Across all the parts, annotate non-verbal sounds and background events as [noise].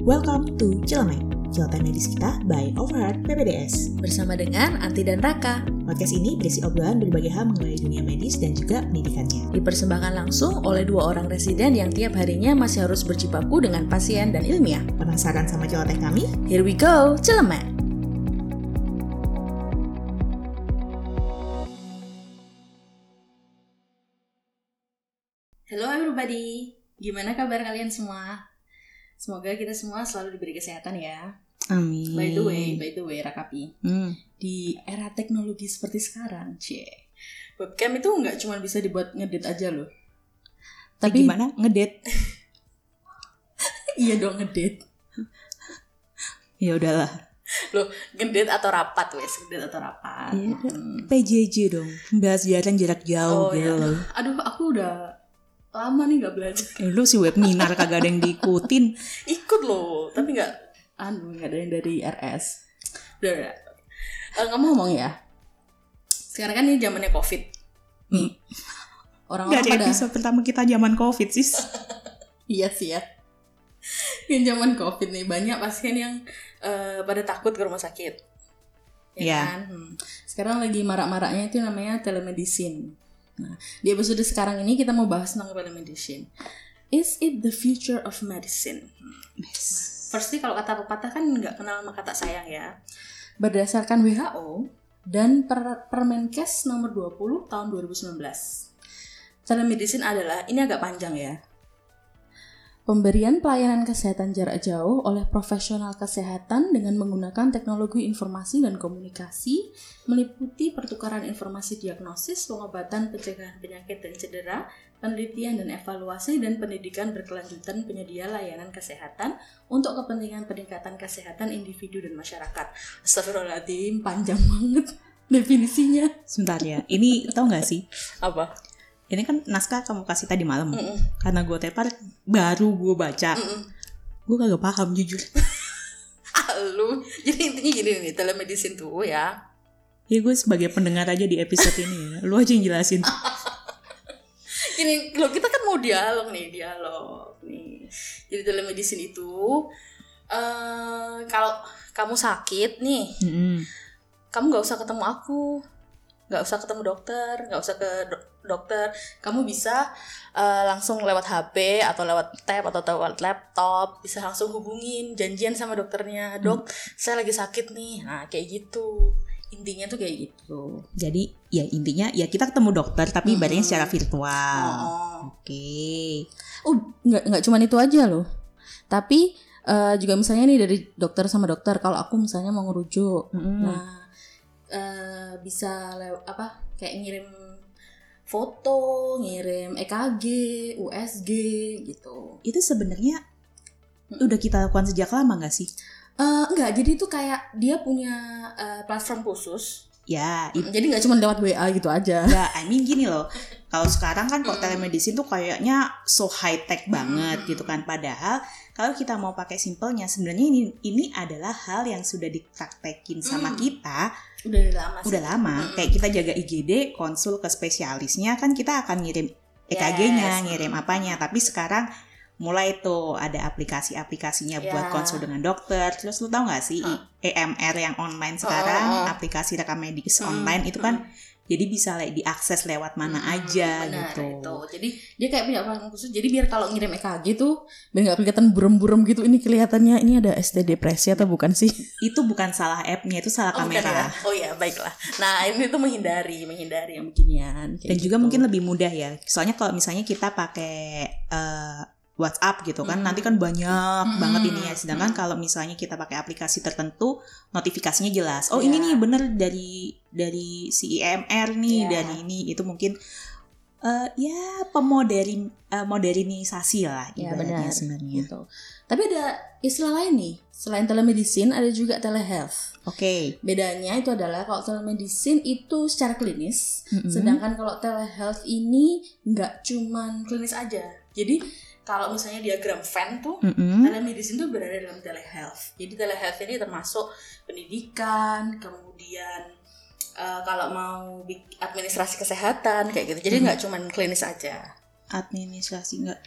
Welcome to Cilemek, Ciletai Medis kita by Overheart PPDS. Bersama dengan Anti dan Raka. Podcast ini berisi obrolan berbagai hal mengenai dunia medis dan juga pendidikannya. Dipersembahkan langsung oleh dua orang residen yang tiap harinya masih harus berjibaku dengan pasien dan ilmiah. Penasaran sama Ciletek kami? Here we go, Cilemek! Hello everybody, gimana kabar kalian semua? Semoga kita semua selalu diberi kesehatan ya. Amin. By the way, by the way, Rakapi, Hmm. di era teknologi seperti sekarang, cie, webcam itu nggak cuma bisa dibuat ngedit aja loh. Tapi gimana ngedate? [laughs] iya dong ngedit. [laughs] Ya udahlah. Loh, ngedit atau rapat wes, ngedit atau rapat. Iya, Hmm. PJJ dong. Bahas jarak jauh Oh gitu ya. Aduh, aku udah lama nih nggak belajar. Eh, lu si webinar kagak ada yang diikutin. Ikut loh, tapi nggak anu nggak ada yang dari RS. Udah, udah. Eh, ngomong-ngomong ya. Sekarang kan ini zamannya Covid. Hmm. Orang-orang pada episode pertama kita zaman covid sis. [laughs] Iya sih ya. Yang zaman covid nih banyak pasien yang eh, pada takut ke rumah sakit. Ya Iya. kan? Hmm. Sekarang lagi marak-maraknya itu namanya telemedicine. Nah, di episode sekarang ini kita mau bahas tentang telemedicine. Is it the future of medicine? Firstly kalau kata pepatah kan nggak kenal sama kata sayang ya. Berdasarkan WHO dan per Permenkes nomor 20 tahun 2019. Telemedicine adalah ini agak panjang ya. Pemberian pelayanan kesehatan jarak jauh oleh profesional kesehatan dengan menggunakan teknologi informasi dan komunikasi meliputi pertukaran informasi diagnosis, pengobatan, pencegahan penyakit dan cedera, penelitian dan evaluasi dan pendidikan berkelanjutan penyedia layanan kesehatan untuk kepentingan peningkatan kesehatan individu dan masyarakat. Astagfirullahaladzim, panjang banget definisinya. Sebentar ya. Ini tau gak sih? Apa? Ini kan naskah kamu kasih tadi malam. Mm-mm. Karena gue tepar baru gue baca. Mm-mm. Gue kagak paham jujur. [laughs] Ah, lu. Jadi intinya gini nih, telemedicine tuh ya. Ya gue sebagai pendengar aja di episode ini ya. Lu aja yang jelasin. [laughs] Gini, lo kita kan mau dialog nih, dialog nih. Jadi telemedicine itu eh kalau kamu sakit nih, Mm-mm. kamu nggak usah ketemu aku, nggak usah ketemu dokter, nggak usah ke do- dokter. Kamu bisa eh, langsung lewat HP atau lewat tab atau lewat laptop, bisa langsung hubungin, janjian sama dokternya, dok, saya lagi sakit nih. Nah kayak gitu. Intinya tuh kayak gitu. Jadi ya intinya ya kita ketemu dokter tapi ibaratnya secara virtual. Oh. Oke. Oh, nggak nggak cuma itu aja loh. Tapi eh, juga misalnya nih dari dokter sama dokter, kalau aku misalnya mau ngerujuk, Mm-mm. nah eh, bisa lew apa kayak ngirim foto, ngirim EKG, USG gitu. Itu sebenarnya udah kita lakukan sejak lama gak sih? Eh enggak, jadi itu kayak dia punya eh, platform khusus. Ya, itu Jadi nggak cuma lewat WA gitu aja. Enggak, I mean gini loh. Kalau sekarang kan kok telemedicine tuh kayaknya so high tech banget gitu kan. Padahal kalau kita mau pakai simpelnya sebenarnya ini ini adalah hal yang sudah dipraktekin sama Hmm. kita Udah lama sih. udah lama. Kayak kita jaga IGD, konsul ke spesialisnya kan kita akan ngirim EKG-nya, Yes. ngirim apanya. Tapi sekarang mulai tuh ada aplikasi-aplikasinya buat Ya. konsul dengan dokter. Terus lu tau gak sih Hmm. EMR yang online sekarang, Oh, oh, oh. aplikasi rekam medis Hmm, online itu kan jadi bisa like, diakses lewat mana Hmm, aja benar, gitu. itu. Jadi dia kayak punya platform khusus. Jadi biar kalau ngirim EKG tuh biar nggak kelihatan buram-buram gitu. Ini kelihatannya ini ada ST depresi atau bukan sih? [laughs] Itu bukan salah app-nya, itu salah Oh, bukan kamera. ya? Oh ya, baiklah. Nah, ini tuh menghindari, menghindari yang beginian. Dan juga gitu. mungkin lebih mudah ya. Soalnya kalau misalnya kita pakai eh, WhatsApp gitu kan, Hmm. nanti kan banyak Hmm. banget ini ya. Sedangkan Hmm. kalau misalnya kita pakai aplikasi tertentu, notifikasinya jelas. Oh ini Iya. nih bener dari dari si IMR nih, Iya. dari ini itu mungkin eh, ya pemoderin eh, modernisasi lah Ya, ibaratnya benar. sebenarnya. gitu. Tapi ada istilah lain nih. Selain telemedicine ada juga telehealth. Oke. Bedanya itu adalah kalau telemedicine itu secara klinis, Mm-mm. sedangkan kalau telehealth ini nggak cuman klinis aja. Jadi kalau misalnya diagram Venn tuh Mm-mm. telemedicine itu berada dalam telehealth. Jadi telehealth ini termasuk pendidikan, kemudian eh, kalau mau administrasi kesehatan kayak gitu. Jadi nggak cuman klinis aja. administrasi nggak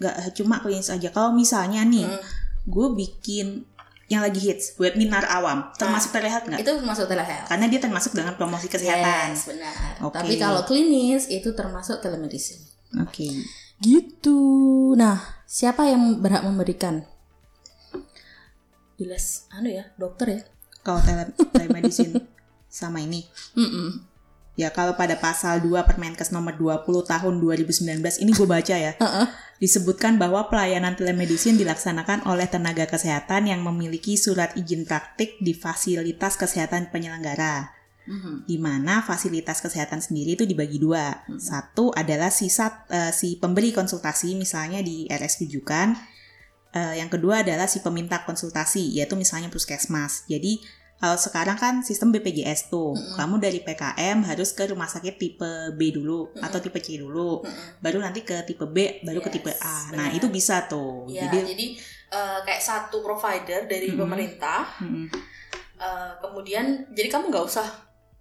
nggak cuma klinis aja kalau misalnya nih Hmm. gue bikin yang lagi hits buat minar awam termasuk telehealth nggak? Itu termasuk telehealth. Karena dia termasuk dengan promosi kesehatan. Yes, benar. Oke. Tapi kalau klinis itu termasuk telemedicine. Oke. Gitu. Nah, siapa yang berhak memberikan? Jelas, anu ya, dokter ya. Kalau tele telemedicine [laughs] sama ini Mm-mm. Ya kalau pada pasal 2 Permenkes nomor 20 tahun 2019 ini gue baca ya. Heeh. Disebutkan bahwa pelayanan telemedicine dilaksanakan oleh tenaga kesehatan yang memiliki surat izin praktik di fasilitas kesehatan penyelenggara. Mhm. Di mana fasilitas kesehatan sendiri itu dibagi dua. Satu adalah sisa eh, si pemberi konsultasi misalnya di RS rujukan. Eh, yang kedua adalah si peminta konsultasi yaitu misalnya puskesmas. Jadi kalau sekarang kan sistem BPJS tuh, Mm-mm. kamu dari PKM harus ke rumah sakit tipe B dulu Mm-mm. atau tipe C dulu, Mm-mm. baru nanti ke tipe B, baru ke Yes, tipe A. Nah benar. itu bisa tuh. Ya, jadi, Jadi, eh, kayak satu provider dari Mhm. pemerintah, mm-mm. eh, kemudian jadi kamu nggak usah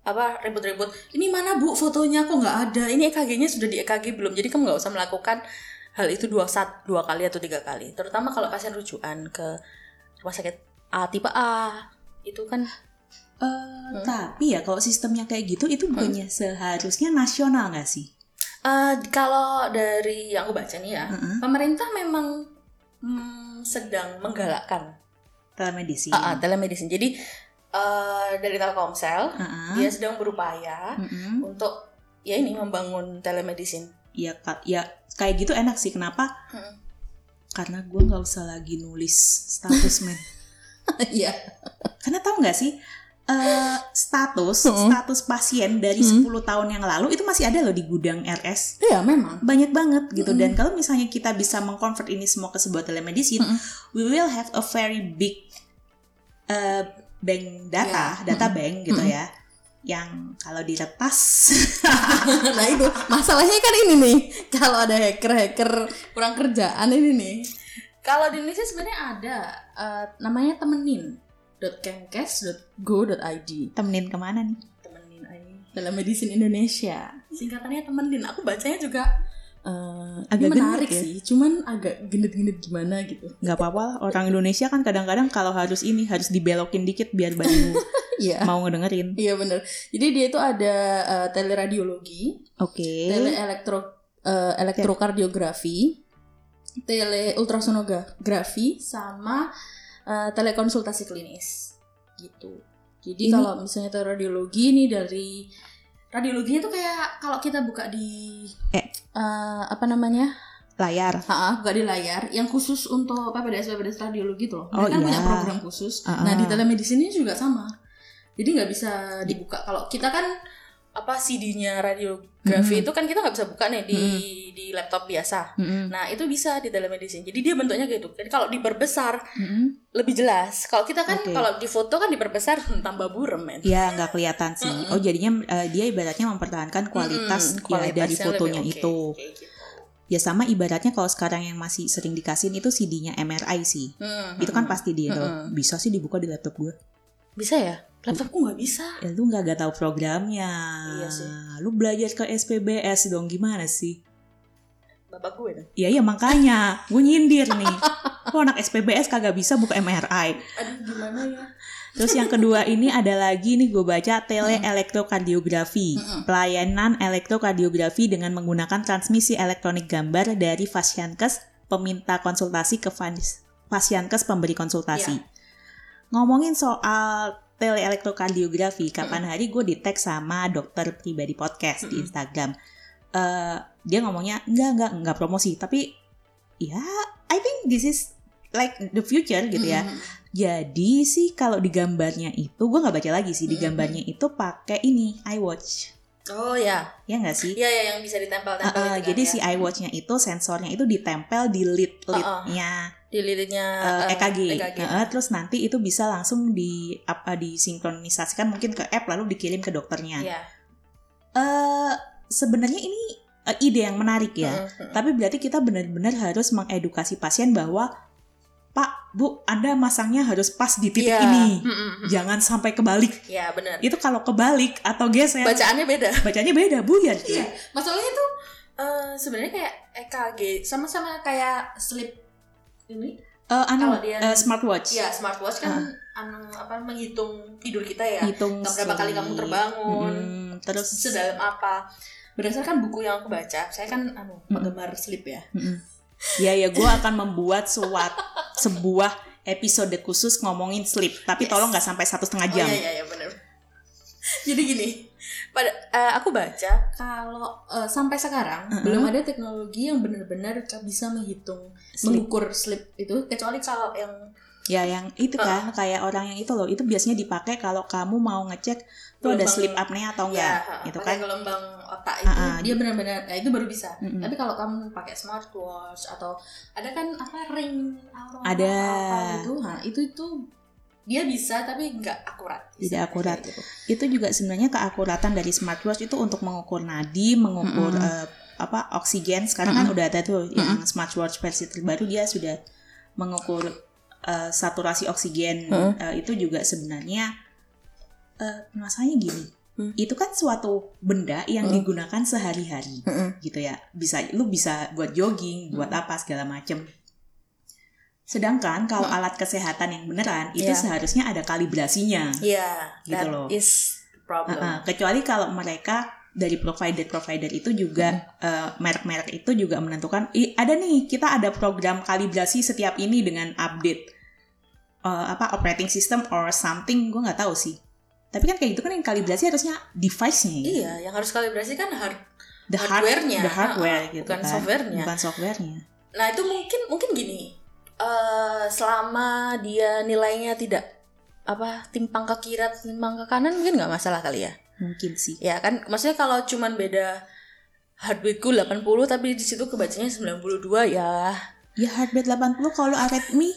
apa ribut-ribut. Ini mana bu fotonya kok nggak ada? Ini EKG-nya sudah di EKG belum? Jadi kamu nggak usah melakukan hal itu dua sat dua kali atau tiga kali. Terutama kalau pasien rujukan ke rumah sakit A tipe A itu kan Eh, Hmm. tapi ya kalau sistemnya kayak gitu itu bukannya seharusnya nasional nggak sih? Eh, kalau dari yang aku baca nih ya, Mm-mm. pemerintah memang hmm, sedang menggalakkan Telemedicine. ah, ah, telemedicine. Jadi eh, dari Telkomsel Heeh. dia sedang berupaya Mm-mm. untuk ya ini membangun telemedicine. Ya, ka- ya kayak gitu enak sih. Kenapa? Mm. Karena gue nggak usah lagi nulis status men. [laughs] Iya. Karena tahu nggak sih? eh, status Mm. status pasien dari Mm. 10 tahun yang lalu itu masih ada loh di gudang RS Iya memang. banyak banget gitu Mm. dan kalau misalnya kita bisa mengconvert ini semua ke sebuah telemedicine Mm-mm. we will have a very big uh, bank data Yeah. data bank gitu Mm-mm. ya yang kalau diretas [laughs] nah itu masalahnya kan ini nih. Kalau ada hacker-hacker kurang kerjaan ini nih. Kalau di Indonesia sebenarnya ada eh, namanya temenin .kenkes.go.id temenin ke mana nih temenin aja telemedicine Indonesia singkatannya temenin aku bacanya juga eh, Agak ini menarik gendut ya. sih cuman agak gendut-gendut gimana gitu. Nggak apa-apa lah, orang Indonesia kan kadang-kadang kalau harus ini harus dibelokin dikit biar baru [laughs] iya. mau ngedengerin. Iya bener. Jadi dia itu ada eh, teleradiologi oke. tele elektro eh, elektrokardiografi tele ultrasonografi sama eh, telekonsultasi klinis. Gitu. Jadi Ini- kalau misalnya teleradiologi ini dari radiologinya tuh kayak kalau kita buka di Eh. eh, apa namanya layar Ha, buka di layar yang khusus untuk PPDS PPDS radiologi tuh loh. Oh, Mereka kan iya. punya program khusus. Ah, Nah, ah. di telemedicine ini juga sama. Jadi nggak bisa dibuka kalau kita kan apa CD-nya radiografi Mm-mm. itu kan kita nggak bisa buka nih di di laptop biasa. Mm-mm. Nah, itu bisa di telemedicine. Jadi dia bentuknya gitu. Jadi kalau diperbesar Mm-mm. lebih jelas. Kalau kita kan Oke. kalau di foto kan diperbesar hmm, [laughs] tambah burem, men. Ya nggak kelihatan sih. Mm-mm. Oh jadinya eh, dia ibaratnya mempertahankan kualitas, Mm-mm, ya, dari fotonya oke. itu. Kayak gitu. Ya sama ibaratnya kalau sekarang yang masih sering dikasihin itu CD-nya MRI sih. Hmm, Itu kan hmm. pasti dia Mm-mm. bisa sih dibuka di laptop gue. bisa ya? Laptopku nggak bisa. Ya lu nggak gak tahu programnya. Iya sih. Lu belajar ke SPBS dong gimana sih? Bapak gue dong. Iya iya makanya gue nyindir nih. Lu anak SPBS kagak bisa buka MRI. Aduh, gimana ya? Terus yang kedua ini ada lagi nih gue baca teleelektrokardiografi. Pelayanan elektrokardiografi dengan menggunakan transmisi elektronik gambar dari Fasyankes peminta konsultasi ke fas- Fasyankes pemberi konsultasi. Iya. Ngomongin soal teleelektrokardiografi, kapan hari gue di tag sama dokter pribadi podcast di. Instagram. Eh, dia ngomongnya enggak enggak enggak promosi, tapi ya I think this is like the future gitu ya. Jadi sih kalau di gambarnya itu gue nggak baca lagi sih di gambarnya itu pakai ini iWatch Oh ya, ya nggak sih? iya ya yang bisa ditempel-tempel Uh, uh, kan jadi ya. si iWatch-nya itu sensornya itu ditempel di lid lidnya di lilitnya uh, eh, EKG, EKG. Uh, terus nanti itu bisa langsung di apa disinkronisasikan mungkin ke app lalu dikirim ke dokternya. Iya. Eh, Sebenarnya ini uh, ide yang menarik ya. Mm-mm. Tapi berarti kita benar-benar harus mengedukasi pasien bahwa Pak, Bu, Anda masangnya harus pas di titik Iya. ini. Mm-mm. Jangan sampai kebalik. Iya benar. Itu kalau kebalik atau geser, Bacaannya beda. bacanya beda, Bu ya. Iya. Masalahnya tuh eh, sebenarnya kayak EKG sama-sama kayak slip ini. Eh, anu Kalau dia- eh, smartwatch. Iya, smartwatch kan anu apa menghitung tidur kita ya. Hitung berapa kali kamu terbangun. Mm, terus Sedalam apa? Berdasarkan buku yang aku baca, saya kan anu penggemar sleep ya. Mm-mm. Ya ya gue akan membuat suat [laughs] sebuah episode khusus ngomongin sleep, tapi Yes. tolong nggak sampai satu setengah Oh jam. iya iya iya benar. Jadi gini, pada eh, aku baca kalau eh, sampai sekarang Mm-mm. belum ada teknologi yang benar-benar bisa menghitung Sleep. mengukur sleep itu kecuali kalau yang Ya yang itu kan kayak orang yang itu loh, itu biasanya dipakai kalau kamu mau ngecek tuh ada sleep apnea atau enggak, ya, gitu kan? gelombang otak itu ah, dia benar-benar nah itu baru bisa. Mm-mm. Tapi kalau kamu pakai smartwatch atau ada kan apa ring Ada. apa gitu, nah itu itu dia bisa tapi nggak akurat. Tidak akurat. gitu. Itu juga sebenarnya keakuratan dari smartwatch itu untuk mengukur nadi, mengukur Mm-mm. eh, apa oksigen. Sekarang kan udah ada tuh yang smartwatch versi terbaru dia sudah mengukur eh, saturasi oksigen. Mm. Eh, itu juga sebenarnya eh masalahnya gini. Mm. Itu kan suatu benda yang Mm. digunakan sehari-hari Mm-mm. gitu ya. Bisa lu bisa buat jogging, buat apa segala macem. Sedangkan kalau Mm. alat kesehatan yang beneran itu Iya. seharusnya ada kalibrasinya. Iya, Gitu that loh. is problem. Uh-uh, kecuali kalau mereka dari provider-provider itu juga uh, merek-merek itu juga menentukan "Ih, ada nih kita ada program kalibrasi setiap ini dengan update uh, apa operating system or something gue nggak tahu sih tapi kan kayak gitu kan yang kalibrasi harusnya device-nya ya. Iya, yang harus kalibrasi kan hard. the hard- hardware-nya. the hardware Uh-uh, gitu bukan kan. software-nya. bukan software-nya Nah itu mungkin mungkin gini, eh selama dia nilainya tidak apa timpang ke kiri, atau timpang ke kanan mungkin nggak masalah kali ya. mungkin sih Ya kan, maksudnya kalau cuman beda heartbeatku 80 tapi di situ kebacanya 92 ya. ya heartbeat 80 kalau arrhythmia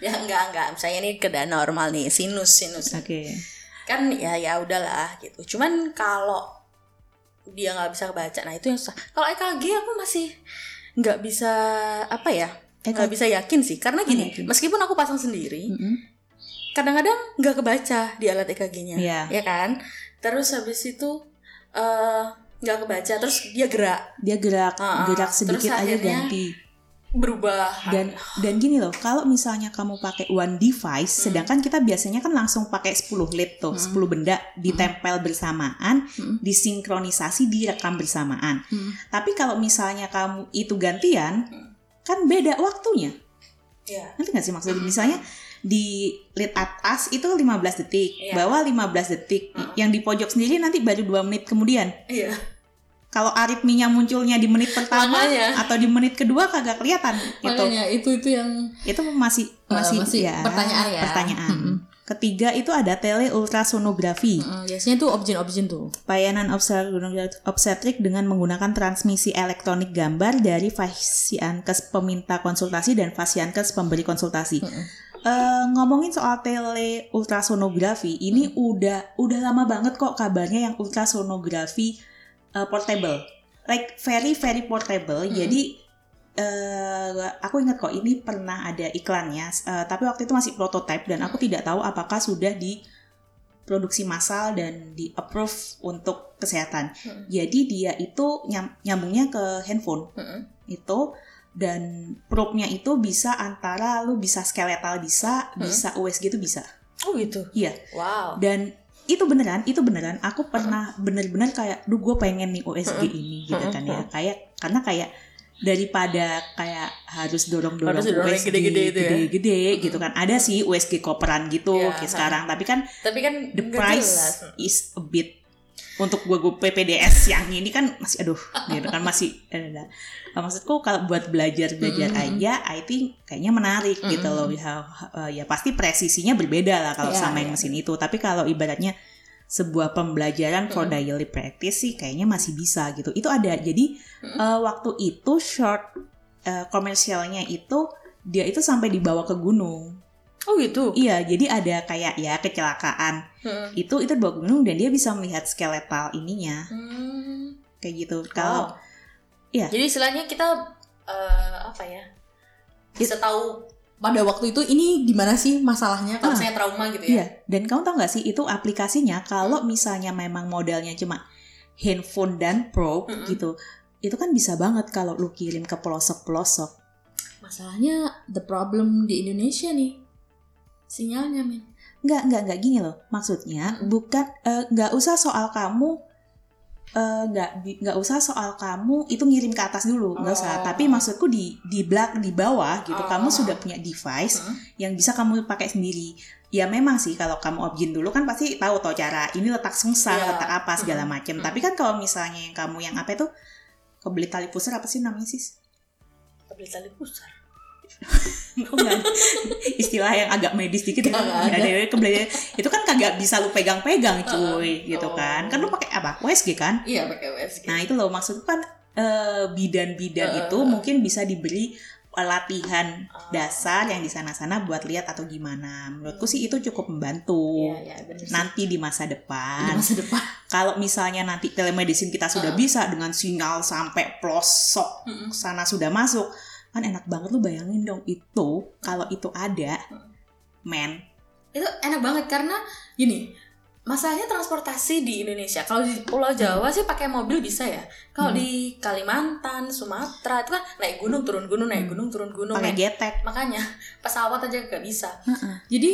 Ya enggak enggak, saya ini keadaan normal nih, sinus sinus. oke Kan ya ya udahlah gitu. Cuman kalau dia nggak bisa kebaca, nah itu yang susah. Kalau EKG aku masih nggak bisa apa ya? Nggak bisa yakin sih karena gini yakin. meskipun aku pasang sendiri Mm-mm. kadang-kadang nggak kebaca di alat EKG-nya Iya. ya kan terus habis itu eh, nggak kebaca terus dia gerak dia gerak ah. gerak Terus sedikit aja akhirnya- ganti berubah dan dan gini loh kalau misalnya kamu pakai one device Hmm. sedangkan kita biasanya kan langsung pakai 10 led tuh 10 benda ditempel bersamaan Hmm. disinkronisasi direkam bersamaan Hmm. tapi kalau misalnya kamu itu gantian kan beda waktunya ya nanti nggak sih maksudnya Hmm. misalnya di lead atas itu 15 detik Iya. bawah 15 detik Hmm. yang di pojok sendiri nanti baru 2 menit kemudian iya kalau aritminya munculnya di menit pertama Makanya. atau di menit kedua kagak kelihatan gitu makanya itu itu yang itu masih Eh, masih, masih ya, pertanyaan ya. pertanyaan. Mm-mm. Ketiga itu ada teleultrasonografi, Mm, biasanya tuh objin-objin tuh pelayanan obstetrik dengan menggunakan transmisi elektronik gambar dari fasiankes peminta konsultasi dan fasiankes pemberi konsultasi. Mm-mm. Eh, ngomongin soal teleultrasonografi, ini udah udah lama banget kok kabarnya yang ultrasonografi eh, portable, like very very portable. Mm. Jadi eh aku ingat kok ini pernah ada iklannya, eh, tapi waktu itu masih prototype dan aku tidak tahu apakah sudah diproduksi massal dan di approve untuk kesehatan. Mm. Jadi dia itu nyam- nyambungnya ke handphone Mm-mm. itu dan probe-nya itu bisa antara lu bisa skeletal bisa, Hmm. bisa USG itu bisa. oh gitu Iya. wow Dan itu beneran, itu beneran. Aku pernah bener-bener kayak, duh gue pengen nih USG Hmm. ini gitu kan ya. Kayak karena kayak daripada kayak harus dorong-dorong Harus dorong USG gede-gede itu ya. gede-gede gitu kan. Ada sih USG koperan gitu Iya, kayak sekarang, tapi kan tapi kan the price jelas. is a bit untuk gue gue PPDS yang ini kan masih aduh gitu kan masih [laughs] eh. Nah, maksudku kalau buat belajar belajar Mm-mm. aja I think kayaknya menarik gitu loh ya, ya pasti presisinya berbeda lah kalau Iya, sama iya. yang mesin itu tapi kalau ibaratnya sebuah pembelajaran for daily practice sih kayaknya masih bisa gitu itu ada jadi eh, waktu itu short eh, komersialnya itu dia itu sampai dibawa ke gunung oh gitu iya jadi ada kayak ya kecelakaan Mm. itu itu dibawa ke gunung dan dia bisa melihat skeletal ininya Hmm. kayak gitu kalau Wow. Iya. Jadi istilahnya kita eh, apa ya? Bisa tahu pada waktu itu ini di mana sih masalahnya kalau Ah. saya trauma gitu iya ya. dan kamu tahu nggak sih itu aplikasinya kalau misalnya memang modelnya cuma handphone dan probe Mm-mm. gitu itu kan bisa banget kalau lu kirim ke pelosok pelosok Masalahnya the problem di Indonesia nih. Sinyalnya, men. Nggak, nggak, nggak gini loh. Maksudnya Mm. bukan eh, nggak usah soal kamu nggak bi- nggak usah soal kamu itu ngirim ke atas dulu, nggak usah. Oh. Tapi maksudku di di belak di bawah gitu. Oh. Kamu sudah punya device Hmm. yang bisa kamu pakai sendiri. Ya memang sih kalau kamu objin dulu kan pasti tahu toh cara ini letak sungsang, Iya. letak apa segala Mm. macam. Mm. Tapi kan kalau misalnya yang kamu yang apa itu kebelit tali pusar apa sih namanya sis? Beli tali pusar. Istilah yang agak medis dikit ya? Nggak ada. Nggak ada. Itu kan kagak bisa lu pegang-pegang cuy gitu Oh. kan. Kan lu pakai apa? USG kan? Iya, pakai USG. Nah itu loh maksudku kan eh, bidan-bidan Eh, itu eh, eh. mungkin bisa diberi latihan Ah. dasar yang di sana-sana buat lihat atau gimana. Menurutku sih itu cukup membantu. Iya, iya, sih. Nanti di masa Di depan, masa depan. kalau misalnya nanti telemedicine kita sudah Uh-uh. bisa dengan sinyal sampai pelosok Mm-mm. sana sudah masuk, kan enak banget lu bayangin dong itu kalau itu ada, Hmm. men. itu enak banget karena gini masalahnya transportasi di Indonesia kalau di Pulau Jawa sih pakai mobil bisa ya kalau Hmm. di Kalimantan Sumatera itu kan naik gunung turun gunung naik Hmm. gunung turun gunung Pakai naik- getek. makanya pesawat aja gak bisa Heeh. jadi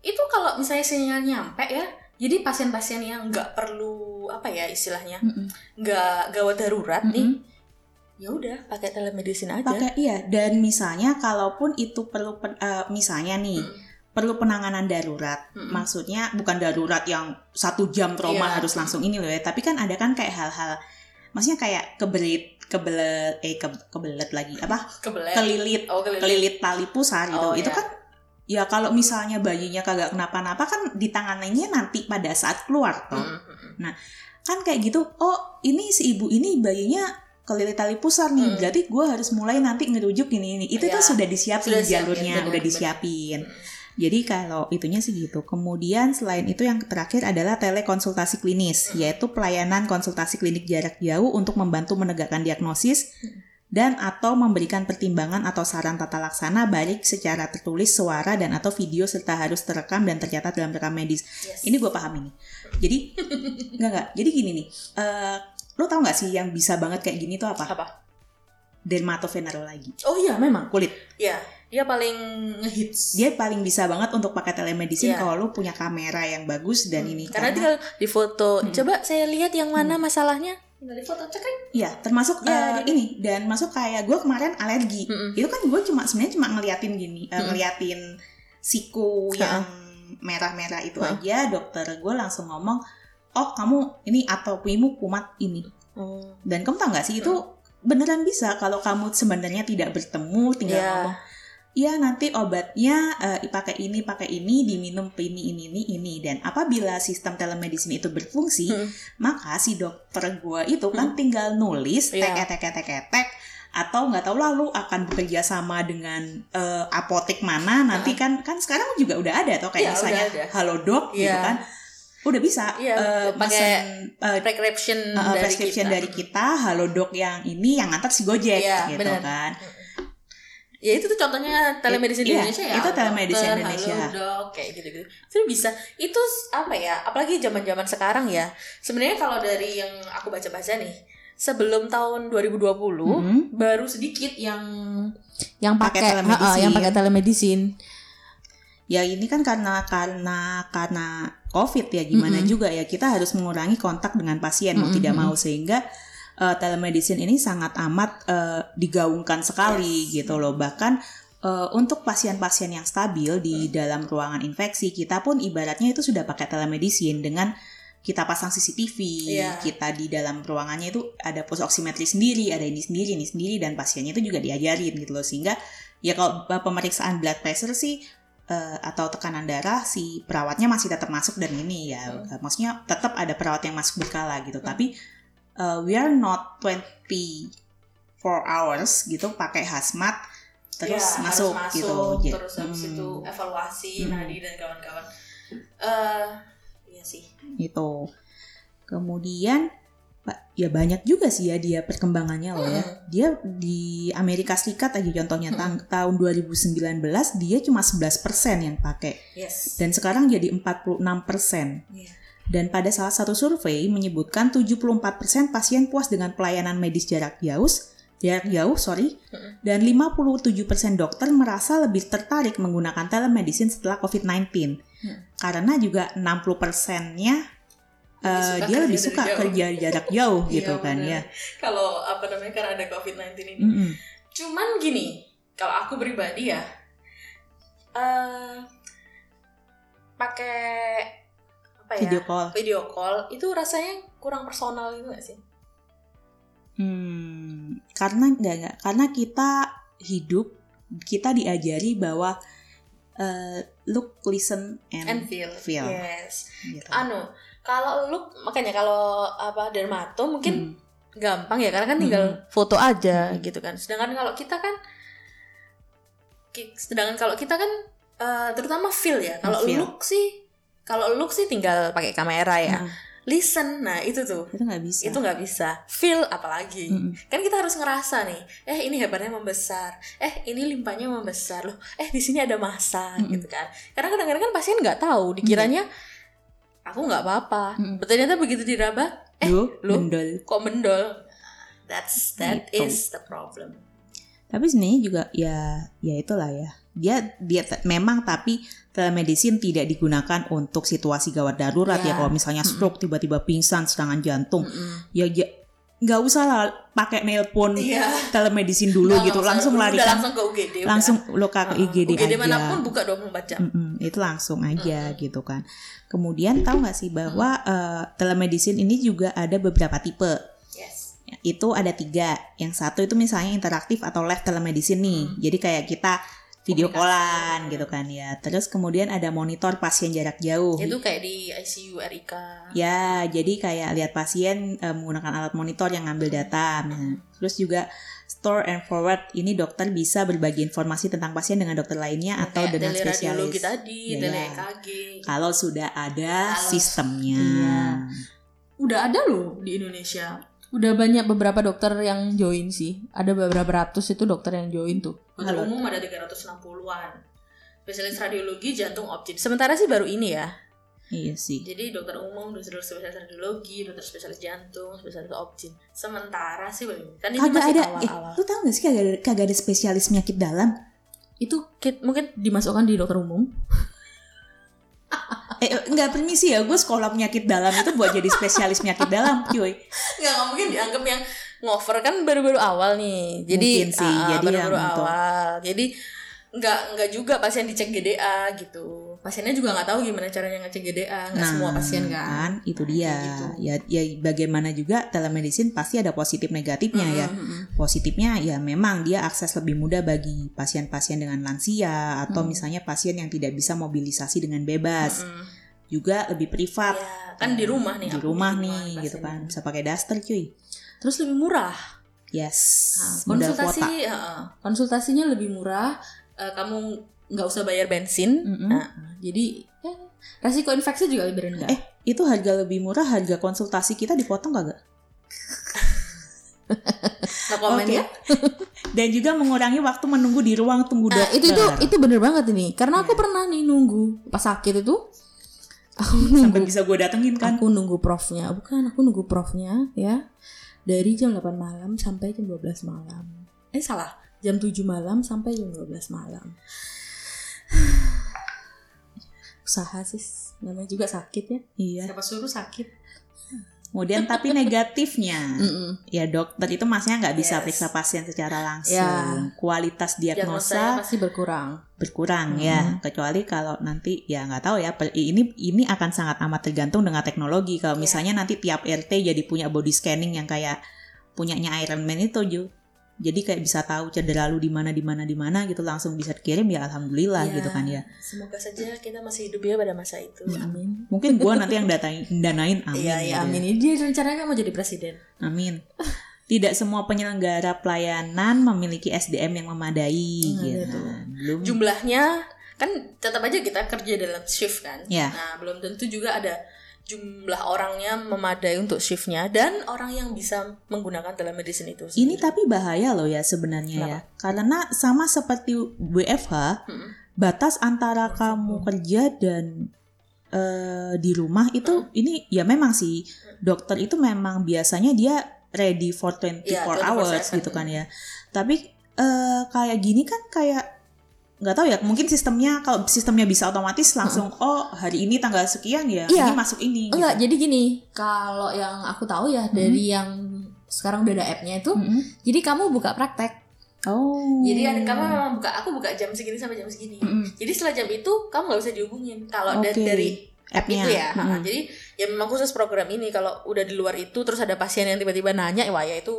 itu kalau misalnya sinyal nyampe ya jadi pasien-pasien yang nggak perlu apa ya istilahnya nggak gawat darurat nih Mm-mm. Ya udah pakai telemedicine aja Pakai iya dan misalnya kalaupun itu perlu pen- eh, misalnya nih Mm. perlu penanganan darurat. Mm-mm. Maksudnya bukan darurat yang satu jam trauma Iya. harus langsung ini loh ya, tapi kan ada kan kayak hal-hal maksudnya kayak kebelit, kebelet eh ke, kebelet lagi apa? kebelet Kelilit, oh kelilit kelilit tali pusar gitu. Oh, itu iya. kan ya kalau misalnya bayinya kagak kenapa-napa kan ditanganinya nanti pada saat keluar toh. Mm, mm, mm. Kan kayak gitu, oh ini si ibu ini bayinya kelilit tali pusar nih, Mm. berarti gue harus mulai nanti ngerujuk ini ini. Itu tuh Iya. sudah disiapin Sudah jalurnya, benar, udah disiapin. Mm. Jadi kalau itunya sih gitu. Kemudian selain itu yang terakhir adalah telekonsultasi klinis, Hmm. yaitu pelayanan konsultasi klinik jarak jauh untuk membantu menegakkan diagnosis Hmm. dan atau memberikan pertimbangan atau saran tata laksana baik secara tertulis, suara dan atau video serta harus terekam dan tercatat dalam rekam medis. Yes. Ini gue paham ini. Jadi [laughs] nggak nggak. Jadi gini nih. eh lo tau nggak sih yang bisa banget kayak gini tuh apa? apa Dermatovenerologi. oh iya memang Kulit. Iya, dia paling ngehits. Dia paling bisa banget untuk pakai telemedicine Iya. kalau lo punya kamera yang bagus dan ini. Karena tinggal di foto. Hmm. Coba saya lihat yang mana masalahnya. Tinggal di foto cek kan. Iya, termasuk Ya, eh, ini dan masuk kayak gue kemarin alergi. Mm-mm. Itu kan gue cuma sebenarnya cuma ngeliatin gini, eh, Mm-mm. ngeliatin siku yang merah-merah itu Ha. aja. Dokter gue langsung ngomong, oh kamu ini atau puimu kumat ini. Oh. Dan kamu tau nggak sih itu beneran bisa kalau kamu sebenarnya tidak bertemu, tinggal Iya. ngomong. Iya nanti obatnya eh, pakai ini pakai ini diminum ini ini ini ini dan apabila sistem telemedicine itu berfungsi Hmm. maka si dokter gua itu kan tinggal nulis tek Iya. tek tek tek tek atau nggak tahu lalu akan bekerja sama dengan eh, apotek mana nanti kan kan sekarang juga udah ada atau kayak Iya, misalnya udah ada. halodoc gitu Iya. kan udah bisa Iya, eh, pakai eh, Prescription Uh, dari prescription kita. dari kita, halodoc yang ini yang ngantar si Gojek Iya, gitu benar. kan. Ya itu tuh contohnya telemedicine di Iya, Indonesia ya. itu telemedicine Dokter, Indonesia. Halo dok, kayak gitu-gitu. Itu bisa. Itu apa ya? Apalagi zaman-zaman sekarang ya. Sebenarnya kalau dari yang aku baca-baca nih, sebelum tahun 2020 Mhm. baru sedikit yang yang Pakai ha-ha, yang pakai telemedicine. Ya ini kan karena karena karena COVID ya gimana Mm-mm. juga ya kita harus mengurangi kontak dengan pasien mau Mm-mm. tidak mau sehingga uh, telemedicine ini sangat amat uh, digaungkan sekali Yes. gitu loh bahkan uh, untuk pasien-pasien yang stabil di dalam ruangan infeksi kita pun ibaratnya itu sudah pakai telemedicine dengan kita pasang CCTV, Iya. kita di dalam ruangannya itu ada pos oximetry sendiri, ada ini sendiri, ini sendiri, dan pasiennya itu juga diajarin gitu loh sehingga ya kalau pemeriksaan blood pressure sih eh, atau tekanan darah si perawatnya masih tetap masuk dan ini ya. Hmm. eh, maksudnya tetap ada perawat yang masuk berkala gitu. Tapi eh, we are not 24 hours gitu pakai hazmat terus Iya, masuk, gitu. Masuk, Jadi, terus habis hmm, itu evaluasi Hmm. nadi dan kawan-kawan. Eh iya sih. Itu kemudian ya banyak juga sih ya dia perkembangannya loh ya. Hmm. Dia di Amerika Serikat aja contohnya Hmm. tahun 2019 dia cuma 11% yang pakai yes dan sekarang jadi 46%. Iya. Dan pada salah satu survei menyebutkan 74% pasien puas dengan pelayanan medis jarak jauh, jarak jauh, sorry, Mm-mm. Dan 57% dokter merasa lebih tertarik menggunakan telemedicine setelah COVID-19. Hmm. Karena juga 60%-nya Eh, suka dia kerja lebih suka jauh. kerja jarak jauh [laughs] gitu Iya, kan bener. ya. Kalau apa namanya karena ada COVID-19 ini. Mm-mm. Cuman gini, kalau aku pribadi ya, eh pakai apa ya? Video call. Video call itu rasanya kurang personal itu gak sih? Hmm, karena enggak enggak karena kita hidup kita diajari bahwa eh, look, listen, and, And feel. feel. Yes. gitu. Anu, kalau lu makanya kalau apa dermato mungkin Hmm. gampang ya karena kan tinggal foto aja Hmm. gitu kan. Sedangkan kalau kita kan sedangkan kalau kita kan eh, terutama feel ya. Kalau look sih kalau look sih tinggal pakai kamera ya. Nah, Listen, nah itu tuh. itu nggak bisa. Itu nggak bisa. Feel apalagi. Mm-mm. Kan kita harus ngerasa nih. Eh ini hebatnya membesar. Eh ini limpahnya membesar loh. Eh di sini ada masa Mm-mm. gitu kan. Karena kadang-kadang kan pasien nggak tahu. Dikiranya aku nggak apa-apa. Mm-mm. Ternyata begitu diraba, eh Lu, lu? bendol. kok mendol. That's that Gitu. is the problem. Tapi sebenarnya juga ya ya itulah ya. Dia dia memang tapi telemedicine tidak digunakan untuk situasi gawat darurat ya. Ya. Kalau misalnya stroke tiba-tiba pingsan serangan jantung, Mm-mm. ya ja- nggak usah lah pakai nelpon Iya. telemedicine dulu Nggak, gitu. Langsung Udah larikan langsung ke UGD. udah. langsung lo ke Heeh. IGD, UGD aja. mana pun buka 24 jam. Mm-mm, itu langsung aja gitu kan. Kemudian tahu nggak sih bahwa eh, telemedicine ini juga ada beberapa tipe. Yes. Itu ada tiga. Yang satu itu misalnya interaktif atau live telemedicine nih. Hmm. Jadi kayak kita video callan gitu kan ya. Terus kemudian ada monitor pasien jarak jauh. Itu kayak di ICU RIK. Ya, jadi kayak lihat pasien eh, menggunakan alat monitor yang ngambil data. Nah, terus juga store and forward. Ini dokter bisa berbagi informasi tentang pasien dengan dokter lainnya atau Kayak dengan spesialis. tadi, Ya, ya. EKG. Kalau sudah ada Kalau- sistemnya. Iya. Udah ada loh di Indonesia. Udah banyak beberapa dokter yang join sih. Ada beberapa ratus itu dokter yang join tuh. Dokter umum ada 360-an. Spesialis radiologi, jantung, obstin. Sementara sih baru ini ya. Iya sih. Jadi dokter umum, dokter spesialis radiologi, dokter spesialis jantung, spesialis obstin. Sementara sih baru ini. Kan ini Kagak masih ada. Eh, awal-awal. lu tahu gak sih kagak ada, kagak ada spesialis penyakit dalam? Itu kit- mungkin dimasukkan di dokter umum. [laughs] Eh, enggak permisi ya, gue sekolah penyakit dalam itu buat jadi spesialis penyakit dalam, cuy. Nggak, nggak mungkin dianggap yang ngover kan baru-baru awal nih. Jadi Mungkin sih, ah, jadi baru-baru untuk- awal. Jadi nggak nggak juga pasien dicek GDA gitu. Pasiennya juga nggak tahu gimana caranya ngecek GDA. Nggak semua pasien kan. itu Nah, dia. kayak gitu. Ya, ya bagaimana juga telemedicine pasti ada positif negatifnya ya. Mm, mm, mm. Positifnya ya memang dia akses lebih mudah bagi pasien-pasien dengan lansia atau Hmm. misalnya pasien yang tidak bisa mobilisasi dengan bebas. Mm, mm. Juga lebih privat. Ya, kan di rumah nih. di rumah di nih gitu pasiennya. kan bisa pakai daster cuy Terus lebih murah. yes Nah, konsultasi, heeh. konsultasinya lebih murah. Eh, kamu nggak usah bayar bensin. Mm-mm. Nah, jadi ya, resiko infeksi juga lebih rendah. Eh, itu harga lebih murah harga konsultasi kita dipotong kagak [laughs] no Oke. ya. [laughs] dan juga mengurangi waktu menunggu di ruang tunggu Nah, dokter itu itu itu bener banget ini. Karena aku Iya. pernah nih nunggu pas sakit itu. Aku sampai nunggu bisa gue datengin kan aku nunggu profnya. Bukan, aku nunggu profnya ya. Dari jam 8 malam sampai jam 12 malam. Eh salah, jam 7 malam sampai jam 12 malam. [sighs] Usaha sih, namanya juga sakit ya. iya Siapa suruh sakit? kemudian tapi negatifnya Mm-mm. ya dokter itu masnya nggak bisa Yes. periksa pasien secara langsung Ya. kualitas diagnosa pasti berkurang. berkurang Mm-mm. ya kecuali kalau nanti ya nggak tahu ya ini ini akan sangat amat tergantung dengan teknologi kalau Ya. misalnya nanti tiap RT jadi punya body scanning yang kayak punyanya Iron Man itu Ju jadi kayak bisa tahu cedera lu di mana di mana di mana gitu langsung bisa dikirim ya alhamdulillah Ya. gitu kan ya Semoga saja kita masih hidup ya pada masa itu. Amin. mungkin gua nanti yang datain danain amin Iya, iya, gitu. amin. Ini dia rencananya kan mau jadi presiden. amin tidak semua penyelenggara pelayanan memiliki SDM yang memadai Hmm, gitu gitu. belum jumlahnya kan tetap aja kita kerja dalam shift kan. Ya. Nah, belum tentu juga ada jumlah orangnya memadai untuk shiftnya dan orang yang bisa menggunakan telemedicine itu. Ini sendiri. tapi bahaya loh ya sebenarnya ya. Karena sama seperti WFH, Mm-mm. batas antara kamu kerja dan eh, di rumah itu ini ya memang sih dokter itu memang biasanya dia ready for 24 Iya, 24/7. hours gitu kan ya. Tapi eh kayak gini kan kayak nggak tahu ya mungkin sistemnya kalau sistemnya bisa otomatis langsung oh hari ini tanggal sekian ya Iya. ini masuk ini Enggak, gitu. jadi gini, kalau yang aku tahu ya dari yang sekarang udah ada app-nya itu, Mm-mm. jadi kamu buka praktek. oh Jadi ada kamu memang buka aku buka jam segini sampai jam segini. Mm-mm. Jadi setelah jam itu kamu nggak bisa dihubungin. Kalau da- Oke. dari app App-nya. itu ya. Ha, Jadi ya memang khusus program ini. Kalau udah di luar itu terus ada pasien yang tiba-tiba nanya, wah ya itu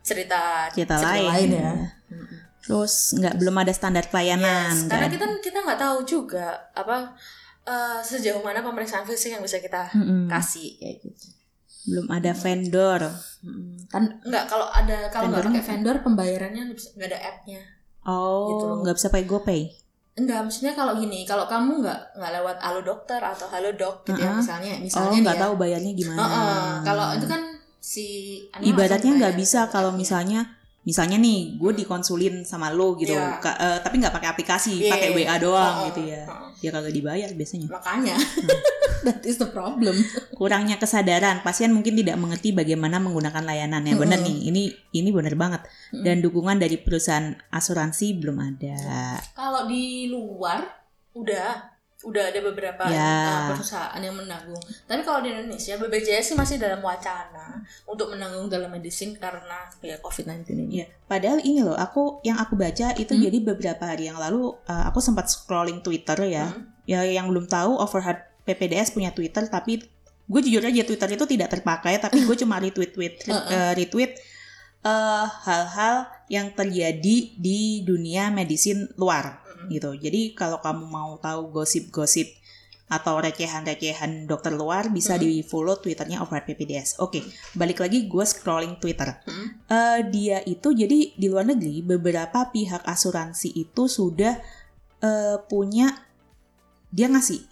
cerita cerita Cerita lain, lain ya. Terus nggak belum ada standar pelayanan Yes, nggak karena kita kita nggak tahu juga apa eh, sejauh mana pemeriksaan fisik yang bisa kita Mm-mm. kasih kayak gitu. belum ada vendor Kan Enggak, kalau ada kalau nggak pakai vendor pembayarannya nggak nggak ada app-nya. oh Gitu nggak bisa pakai GoPay Enggak, maksudnya kalau gini, kalau kamu nggak nggak lewat halo dokter atau halo dok gitu ya Uh-uh. misalnya, oh misalnya nggak dia- tahu bayarnya gimana Heeh, kalau itu kan si ibaratnya langsung nggak bisa kalau misalnya misalnya nih gue dikonsulin sama lo gitu Iya. Ka- eh, tapi nggak pakai aplikasi Iya, pakai iya. WA doang Heeh, gitu ya heeh. ya kagak dibayar biasanya Makanya [laughs] that is the problem. kurangnya kesadaran pasien mungkin tidak mengerti bagaimana menggunakan layanan yang benar Mm-mm. nih ini ini benar banget Mm-mm. dan dukungan dari perusahaan asuransi belum ada kalau di luar udah udah ada beberapa Ya. uh, perusahaan yang menanggung. Tapi kalau di Indonesia BPJS sih masih dalam wacana untuk menanggung telemedicine karena ya COVID-19 ini. ya padahal ini loh aku yang aku baca itu Hmm? jadi beberapa hari yang lalu uh, aku sempat scrolling Twitter ya Hmm. ya yang belum tahu overhead PPDS punya Twitter tapi gue jujur aja Twitter itu tidak terpakai tapi gue cuma retweet tweet [laughs] Heeh. retweet eh, hal-hal yang terjadi di dunia medicine luar. Gitu jadi kalau kamu mau tahu gosip-gosip atau recehan-recehan dokter luar bisa Hmm. di follow twitternya overhead PPDS oke balik lagi gue scrolling Twitter Hmm. Eh, dia itu jadi di luar negeri beberapa pihak asuransi itu sudah eh, punya dia ngasih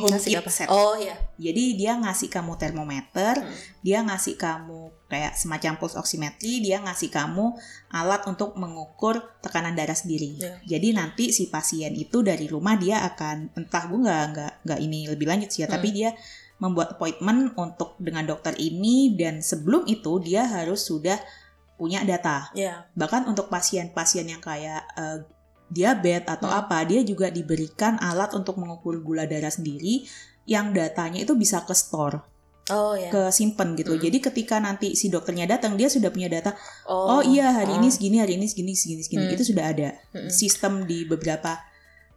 home Ngasih kit apa? set. Oh iya. Jadi dia ngasih kamu termometer, Hmm. dia ngasih kamu kayak semacam pulse oximetry, dia ngasih kamu alat untuk mengukur tekanan darah sendiri. Ya. Jadi nanti si pasien itu dari rumah dia akan entah gue nggak nggak nggak ini lebih lanjut sih ya, Hmm. tapi dia membuat appointment untuk dengan dokter ini dan sebelum itu dia harus sudah punya data. Ya. Bahkan untuk pasien-pasien yang kayak eh, diabetes atau Hmm. apa, dia juga diberikan alat untuk mengukur gula darah sendiri yang datanya itu bisa ke store, Oh ya. ke simpen gitu. Hmm. Jadi ketika nanti si dokternya datang, dia sudah punya data. Oh, Oh, iya hari Oh. ini segini, hari ini segini, segini, segini. Hmm. Itu sudah ada. Mm-mm. Sistem di beberapa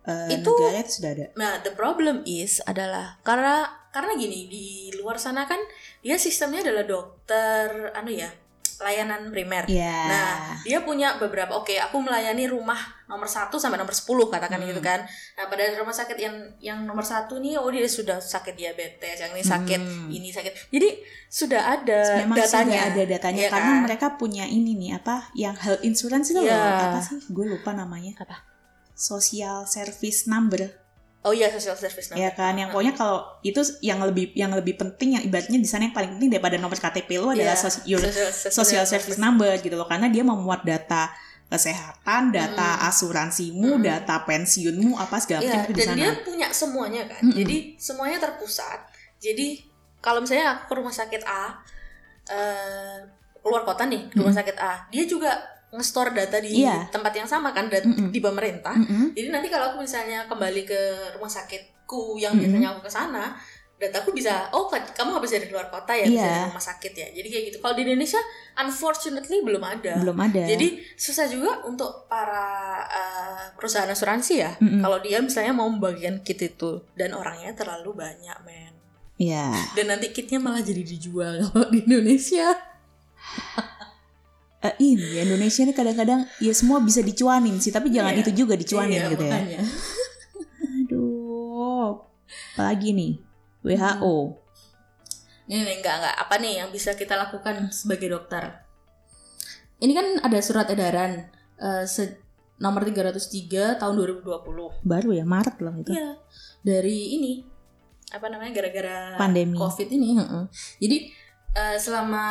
eh, Itu- negara itu sudah ada. Nah, the problem is adalah karena karena gini di luar sana kan dia sistemnya adalah dokter anu ya layanan primer. Iya. Nah, dia punya beberapa. Oke, aku melayani rumah nomor 1 sampai nomor 10 katakan Hmm. gitu kan. Nah, pada rumah sakit yang yang nomor satu nih, oh dia sudah sakit diabetes, yang ini sakit, Hmm. ini sakit. Jadi sudah ada Memang datanya. sudah ada datanya Iya karena kan? mereka punya ini nih apa yang health insurance itu Iya. loh apa sih gue lupa namanya Apa? social service number Oh iya, social service number. ya kan yang pokoknya kalau itu yang lebih yang lebih penting yang ibaratnya di sana yang paling penting daripada nomor KTP lo adalah Iya, sos- your social, social service number gitu loh karena dia memuat data kesehatan, data Mm. asuransimu, Mm. data pensiunmu apa segala Iya, macam di dan sana. dia punya semuanya kan. Mm-mm. Jadi semuanya terpusat. Jadi kalau misalnya aku ke rumah sakit A, eh, keluar kota nih, ke rumah Mm-mm. sakit A, dia juga nge-store data di Iya. tempat yang sama kan, dat- Mm-mm. di pemerintah. Mm-mm. Jadi nanti kalau aku misalnya kembali ke rumah sakitku yang Mm-mm. biasanya aku ke sana, dataku bisa, oh ka- kamu habis dari luar kota ya, bisa Iya. dari rumah sakit ya. Jadi kayak gitu. Kalau di Indonesia, unfortunately belum ada. belum ada. Jadi susah juga untuk para uh, perusahaan asuransi ya. Mm-mm. Kalau dia misalnya mau membagikan kit itu dan orangnya terlalu banyak, men. ya Dan nanti kitnya malah jadi dijual [laughs] kalau di Indonesia. Eh, ini Indonesia ini kadang-kadang ya semua bisa dicuanin sih tapi jangan Iya. itu juga dicuanin Iya, gitu ya. makanya. Aduh. Apalagi nih WHO. Ini nih, enggak enggak apa nih yang bisa kita lakukan sebagai dokter? Ini kan ada surat edaran eh, se- nomor 303 tahun 2020 Baru ya Maret loh itu. Iya. dari ini Apa namanya gara-gara Pandemi. COVID ini. heeh. Jadi eh, selama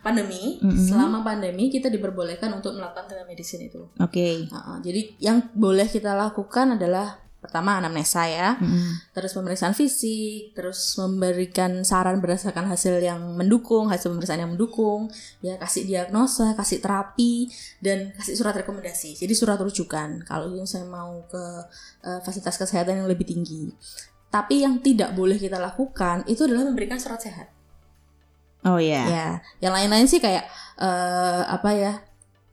pandemi, Mm-mm. selama pandemi kita diperbolehkan untuk melakukan telemedicine itu. Oke. Heeh, jadi yang boleh kita lakukan adalah pertama anamnesa ya, Mm-mm. terus pemeriksaan fisik, terus memberikan saran berdasarkan hasil yang mendukung, hasil pemeriksaan yang mendukung, ya kasih diagnosa, kasih terapi, dan kasih surat rekomendasi. Jadi surat rujukan kalau saya mau ke eh, fasilitas kesehatan yang lebih tinggi. Tapi yang tidak boleh kita lakukan itu adalah memberikan surat sehat. Oh ya. Ya, yang lain-lain sih kayak eh, apa ya?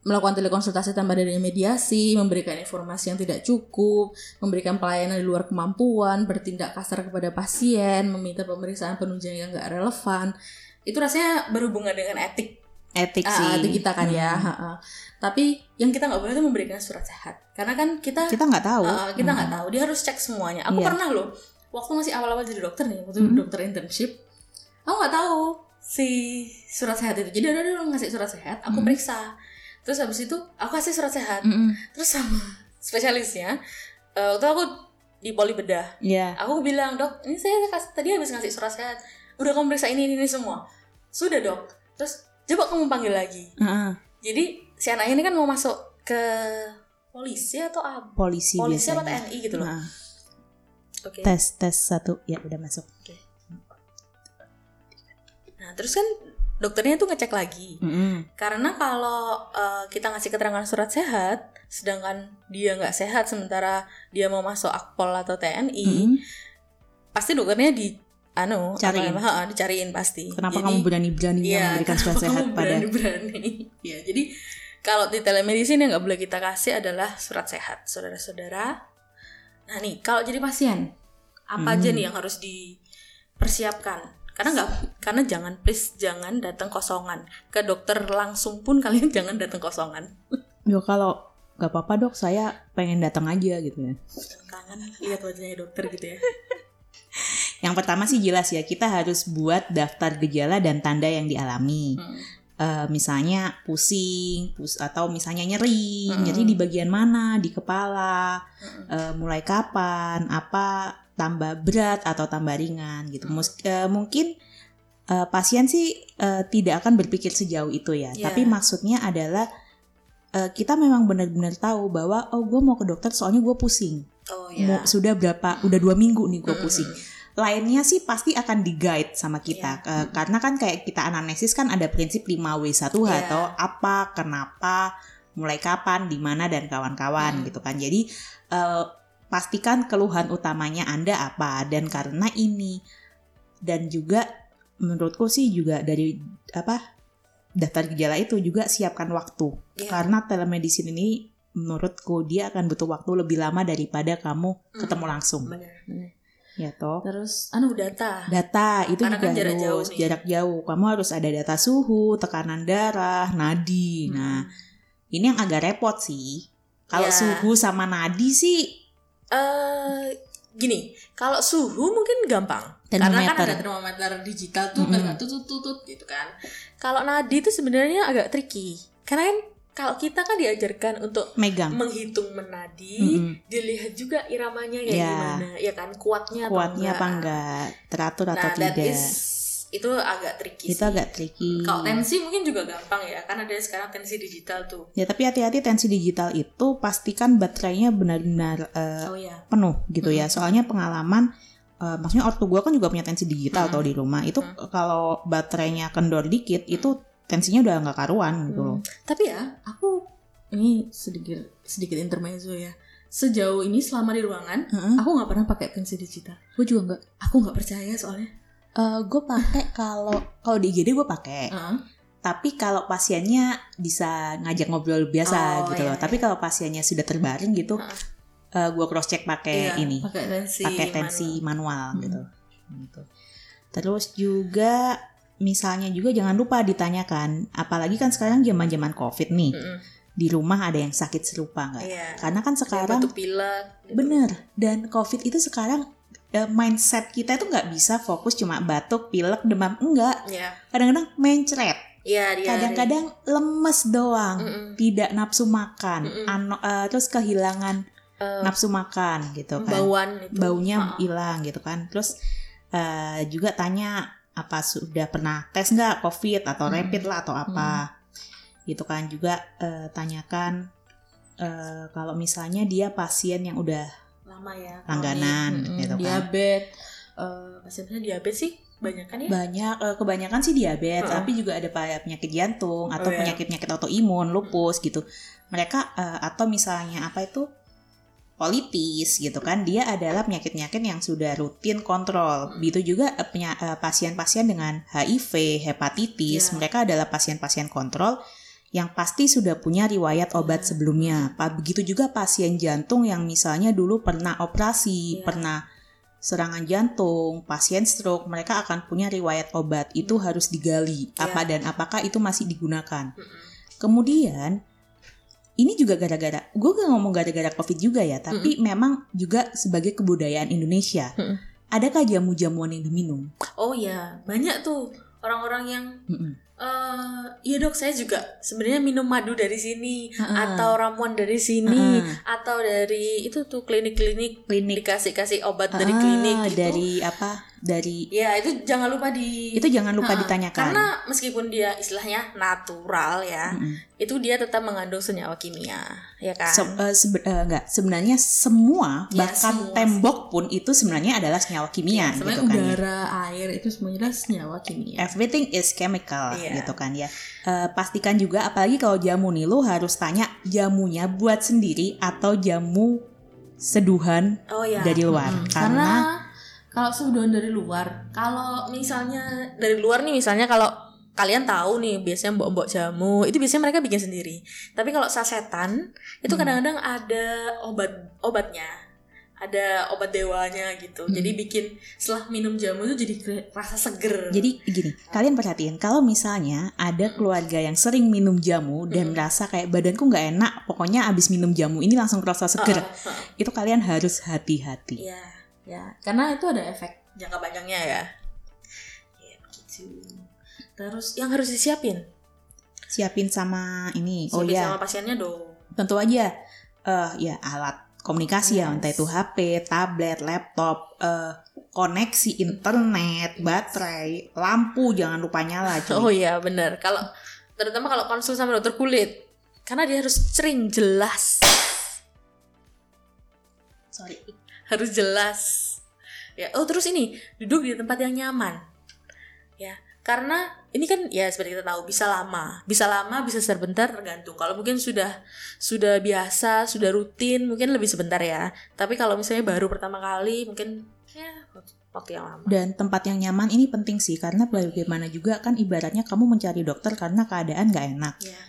melakukan telekonsultasi tanpa adanya mediasi, memberikan informasi yang tidak cukup, memberikan pelayanan di luar kemampuan, bertindak kasar kepada pasien, meminta pemeriksaan penunjang yang nggak relevan. Itu rasanya berhubungan dengan etik, Etik ah, sih. etik kita kan ya. Hmm. ha, ha. Tapi yang kita nggak boleh itu memberikan surat sehat, karena kan kita Kita nggak tahu. ah, kita nggak Hmm. tahu, dia harus cek semuanya. Aku Iya. pernah loh, waktu masih awal-awal jadi dokter nih, waktu Hmm. dokter internship, aku nggak tahu si surat sehat itu. Jadi ada dulu ngasih surat sehat, aku Hmm. periksa. Terus habis itu aku kasih surat sehat. Mm-mm. Terus sama [laughs] spesialisnya, eh, waktu aku di poli bedah, Iya. aku bilang dok, ini saya kas- tadi habis ngasih surat sehat, udah kamu periksa ini ini, ini semua. Sudah dok. Terus coba kamu panggil lagi. Heeh. Jadi si anaknya ini kan mau masuk ke polisi atau apa? Polisi, Polisi apa biasanya. TNI gitu loh. Heeh. Oke. Tes tes satu ya udah masuk. Nah terus kan dokternya tuh ngecek lagi. Mm-mm. Karena kalau eh, kita ngasih keterangan surat sehat, sedangkan dia nggak sehat sementara dia mau masuk akpol atau TNI, Mm-mm. pasti dokternya di anu apa Cariin. ha, dicariin pasti. Kenapa Jadi, kamu berani-beraninya iya, memberikan surat sehat kamu pada berani-berani? [laughs] ya, jadi kalau di telemedicine yang nggak boleh kita kasih adalah surat sehat, saudara-saudara. Nah nih, kalau jadi pasien, apa aja Hmm. nih yang harus dipersiapkan? Karena nggak, karena jangan please jangan datang kosongan ke dokter langsung pun [laughs] kalian jangan datang kosongan. Yo kalau nggak apa-apa dok, saya pengen datang aja gitu ya. Kangen lihat wajahnya dokter gitu ya. [laughs] Yang pertama sih jelas ya, kita harus buat daftar gejala dan tanda yang dialami. Hmm. Eh, misalnya pusing, pus atau misalnya nyeri, Mm-mm. nyeri di bagian mana, di kepala, Mm-mm. eh, mulai kapan, apa tambah berat atau tambah ringan gitu. Mm. Mus- eh, mungkin eh, pasien sih eh, tidak akan berpikir sejauh itu ya, Yeah. tapi maksudnya adalah eh, kita memang benar-benar tahu bahwa oh gue mau ke dokter soalnya gue pusing. Oh ya. sudah berapa? Udah dua minggu nih gue Mm-mm. pusing lainnya sih pasti akan di guide sama kita Iya. Eh, karena kan kayak kita anamnesis kan ada prinsip 5W1H Iya. atau apa kenapa mulai kapan di mana dan kawan-kawan Hmm. gitu kan jadi eh, pastikan keluhan utamanya Anda apa dan karena ini dan juga menurutku sih juga dari apa daftar gejala itu juga siapkan waktu Iya. karena telemedicine ini menurutku dia akan butuh waktu lebih lama daripada kamu Hmm. ketemu langsung bener. ya toh Terus anu data. data itu Karena juga kan jarak harus jauh nih. jarak jauh kamu harus ada data suhu tekanan darah nadi nah ini yang agak repot sih kalau Ya. suhu sama nadi sih eh gini, kalau suhu mungkin gampang. Karena kan ada termometer digital tuh Mm-mm. kan tutut tutut gitu kan. Kalau nadi itu sebenarnya agak tricky. Karena kan kalau kita kan diajarkan untuk megang menghitung menadi, Mm-mm. dilihat juga iramanya Ya. gimana, ya kan kuatnya, kuatnya apa enggak. enggak teratur atau Nah, that tidak is itu agak tricky. itu sih. agak tricky Kalau tensi mungkin juga gampang ya, kan ada sekarang tensi digital tuh. ya tapi hati-hati tensi digital itu pastikan baterainya benar-benar eh, Oh ya. penuh gitu ya Mm. soalnya pengalaman eh, maksudnya ortu gua kan juga punya tensi digital Mm. atau di rumah itu Mm. kalau baterainya kendor dikit itu tensinya udah nggak karuan gitu loh Tapi ya, aku ini sedikit sedikit intermezzo ya. Sejauh ini selama di ruangan, Heeh. aku nggak pernah pakai tensi digital. gue juga nggak Aku nggak percaya soalnya. Gue pakai kalau kalau di IGD gue pakai Heeh. tapi kalau pasiennya bisa ngajak ngobrol biasa Oh, gitu iya, loh tapi kalau pasiennya sudah terbaring gitu Heeh. gue cross check pakai Iya, ini pakai tensi. tensi manual. manual, Hmm. gitu. gitu. Terus juga misalnya juga jangan lupa ditanyakan, apalagi kan sekarang zaman-zaman Covid nih. Mm-mm. Di rumah ada yang sakit serupa nggak? Iya. Karena kan sekarang batuk pilek. gitu. bener dan Covid itu sekarang eh, mindset kita itu nggak bisa fokus cuma batuk, pilek, demam enggak. Iya. Kadang-kadang mencret, Iya, dia. kadang-kadang lemes doang, Mm-mm. tidak nafsu makan, ano- eh, terus kehilangan Eh, nafsu makan gitu kan bauan itu. baunya hilang gitu kan terus eh, juga tanya apa sudah pernah tes nggak covid atau Hmm. rapid lah atau apa gitu kan juga eh, tanyakan eh, kalau misalnya dia pasien yang udah lama ya. langganan Mm-mm, gitu kan. diabetes Eh, pasien-pasien diabetes sih banyak kan ya? Banyak eh, kebanyakan sih diabetes, Heeh. tapi juga ada penyakit jantung atau Oh, iya. penyakit-penyakit autoimun, lupus gitu. Mereka eh, atau misalnya apa itu politis gitu kan, dia adalah penyakit-penyakit yang sudah rutin kontrol. Begitu juga eh, penya- eh, pasien-pasien dengan HIV, hepatitis, Iya. mereka adalah pasien-pasien kontrol yang pasti sudah punya riwayat obat sebelumnya. Begitu juga pasien jantung yang misalnya dulu pernah operasi, Iya. pernah serangan jantung, pasien stroke, mereka akan punya riwayat obat. Itu harus digali Iya. apa dan apakah itu masih digunakan. Mm-mm. Kemudian ini juga gara-gara gue gak ngomong gara-gara covid juga ya, tapi memang juga sebagai kebudayaan Indonesia. Mm-mm. Adakah jamu-jamuan yang diminum? Oh ya, banyak tuh orang-orang yang Mm-mm. Eh iya dok saya juga sebenarnya minum madu dari sini Ha-ha. atau ramuan dari sini Ha-ha. atau dari itu tuh klinik-klinik Klinik dikasih kasih obat dari Ah, klinik gitu. dari apa? Dari Ya itu jangan lupa di itu jangan lupa Ha-ha. ditanyakan. Karena meskipun dia istilahnya natural ya, Mm-mm. itu dia tetap mengandung senyawa kimia, ya kan? Se- eh, sebe- eh, enggak, sebenarnya semua Ya, bahkan semua tembok pun itu sebenarnya adalah senyawa kimia sebenarnya gitu kan. ya. udara air itu semuanya senyawa kimia Everything is chemical Iya. gitu kan ya. Eh, pastikan juga apalagi kalau jamu nih lu harus tanya jamunya buat sendiri atau jamu seduhan Oh ya. dari luar Hmm, karena, karena kalau sebulan dari luar Kalau misalnya dari luar nih misalnya kalau kalian tahu nih biasanya mbok-mbok jamu itu biasanya mereka bikin sendiri. Tapi kalau sasetan itu Hmm. kadang-kadang ada obat obatnya, ada obat dewanya gitu. Hmm. Jadi bikin setelah minum jamu itu jadi rasa seger. jadi gini kalian perhatiin kalau misalnya ada keluarga yang sering minum jamu dan Hmm. merasa kayak badanku nggak enak pokoknya abis minum jamu ini langsung kerasa seger Heeh, heeh. itu kalian harus hati-hati Iya, ya karena itu ada efek jangka panjangnya ya. Ya begitu. Terus yang harus disiapin? siapin sama ini oh Siapin ya sama pasiennya dong. tentu aja eh ya alat komunikasi ya Yes. entah itu HP, tablet, laptop, eh, koneksi internet, baterai, lampu jangan lupa nyala cuy. Oh iya benar. Kalau terutama kalau konsul sama dokter kulit, karena dia harus sering jelas, Sorry. Harus jelas. Ya, oh terus ini duduk di tempat yang nyaman. Ya, karena ini kan ya seperti kita tahu bisa lama, bisa lama, bisa sebentar tergantung. Kalau mungkin sudah sudah biasa, sudah rutin, mungkin lebih sebentar ya. Tapi kalau misalnya baru pertama kali, mungkin ya waktu yang lama. Dan tempat yang nyaman ini penting sih karena bagaimana juga kan ibaratnya kamu mencari dokter karena keadaan nggak enak. Ya.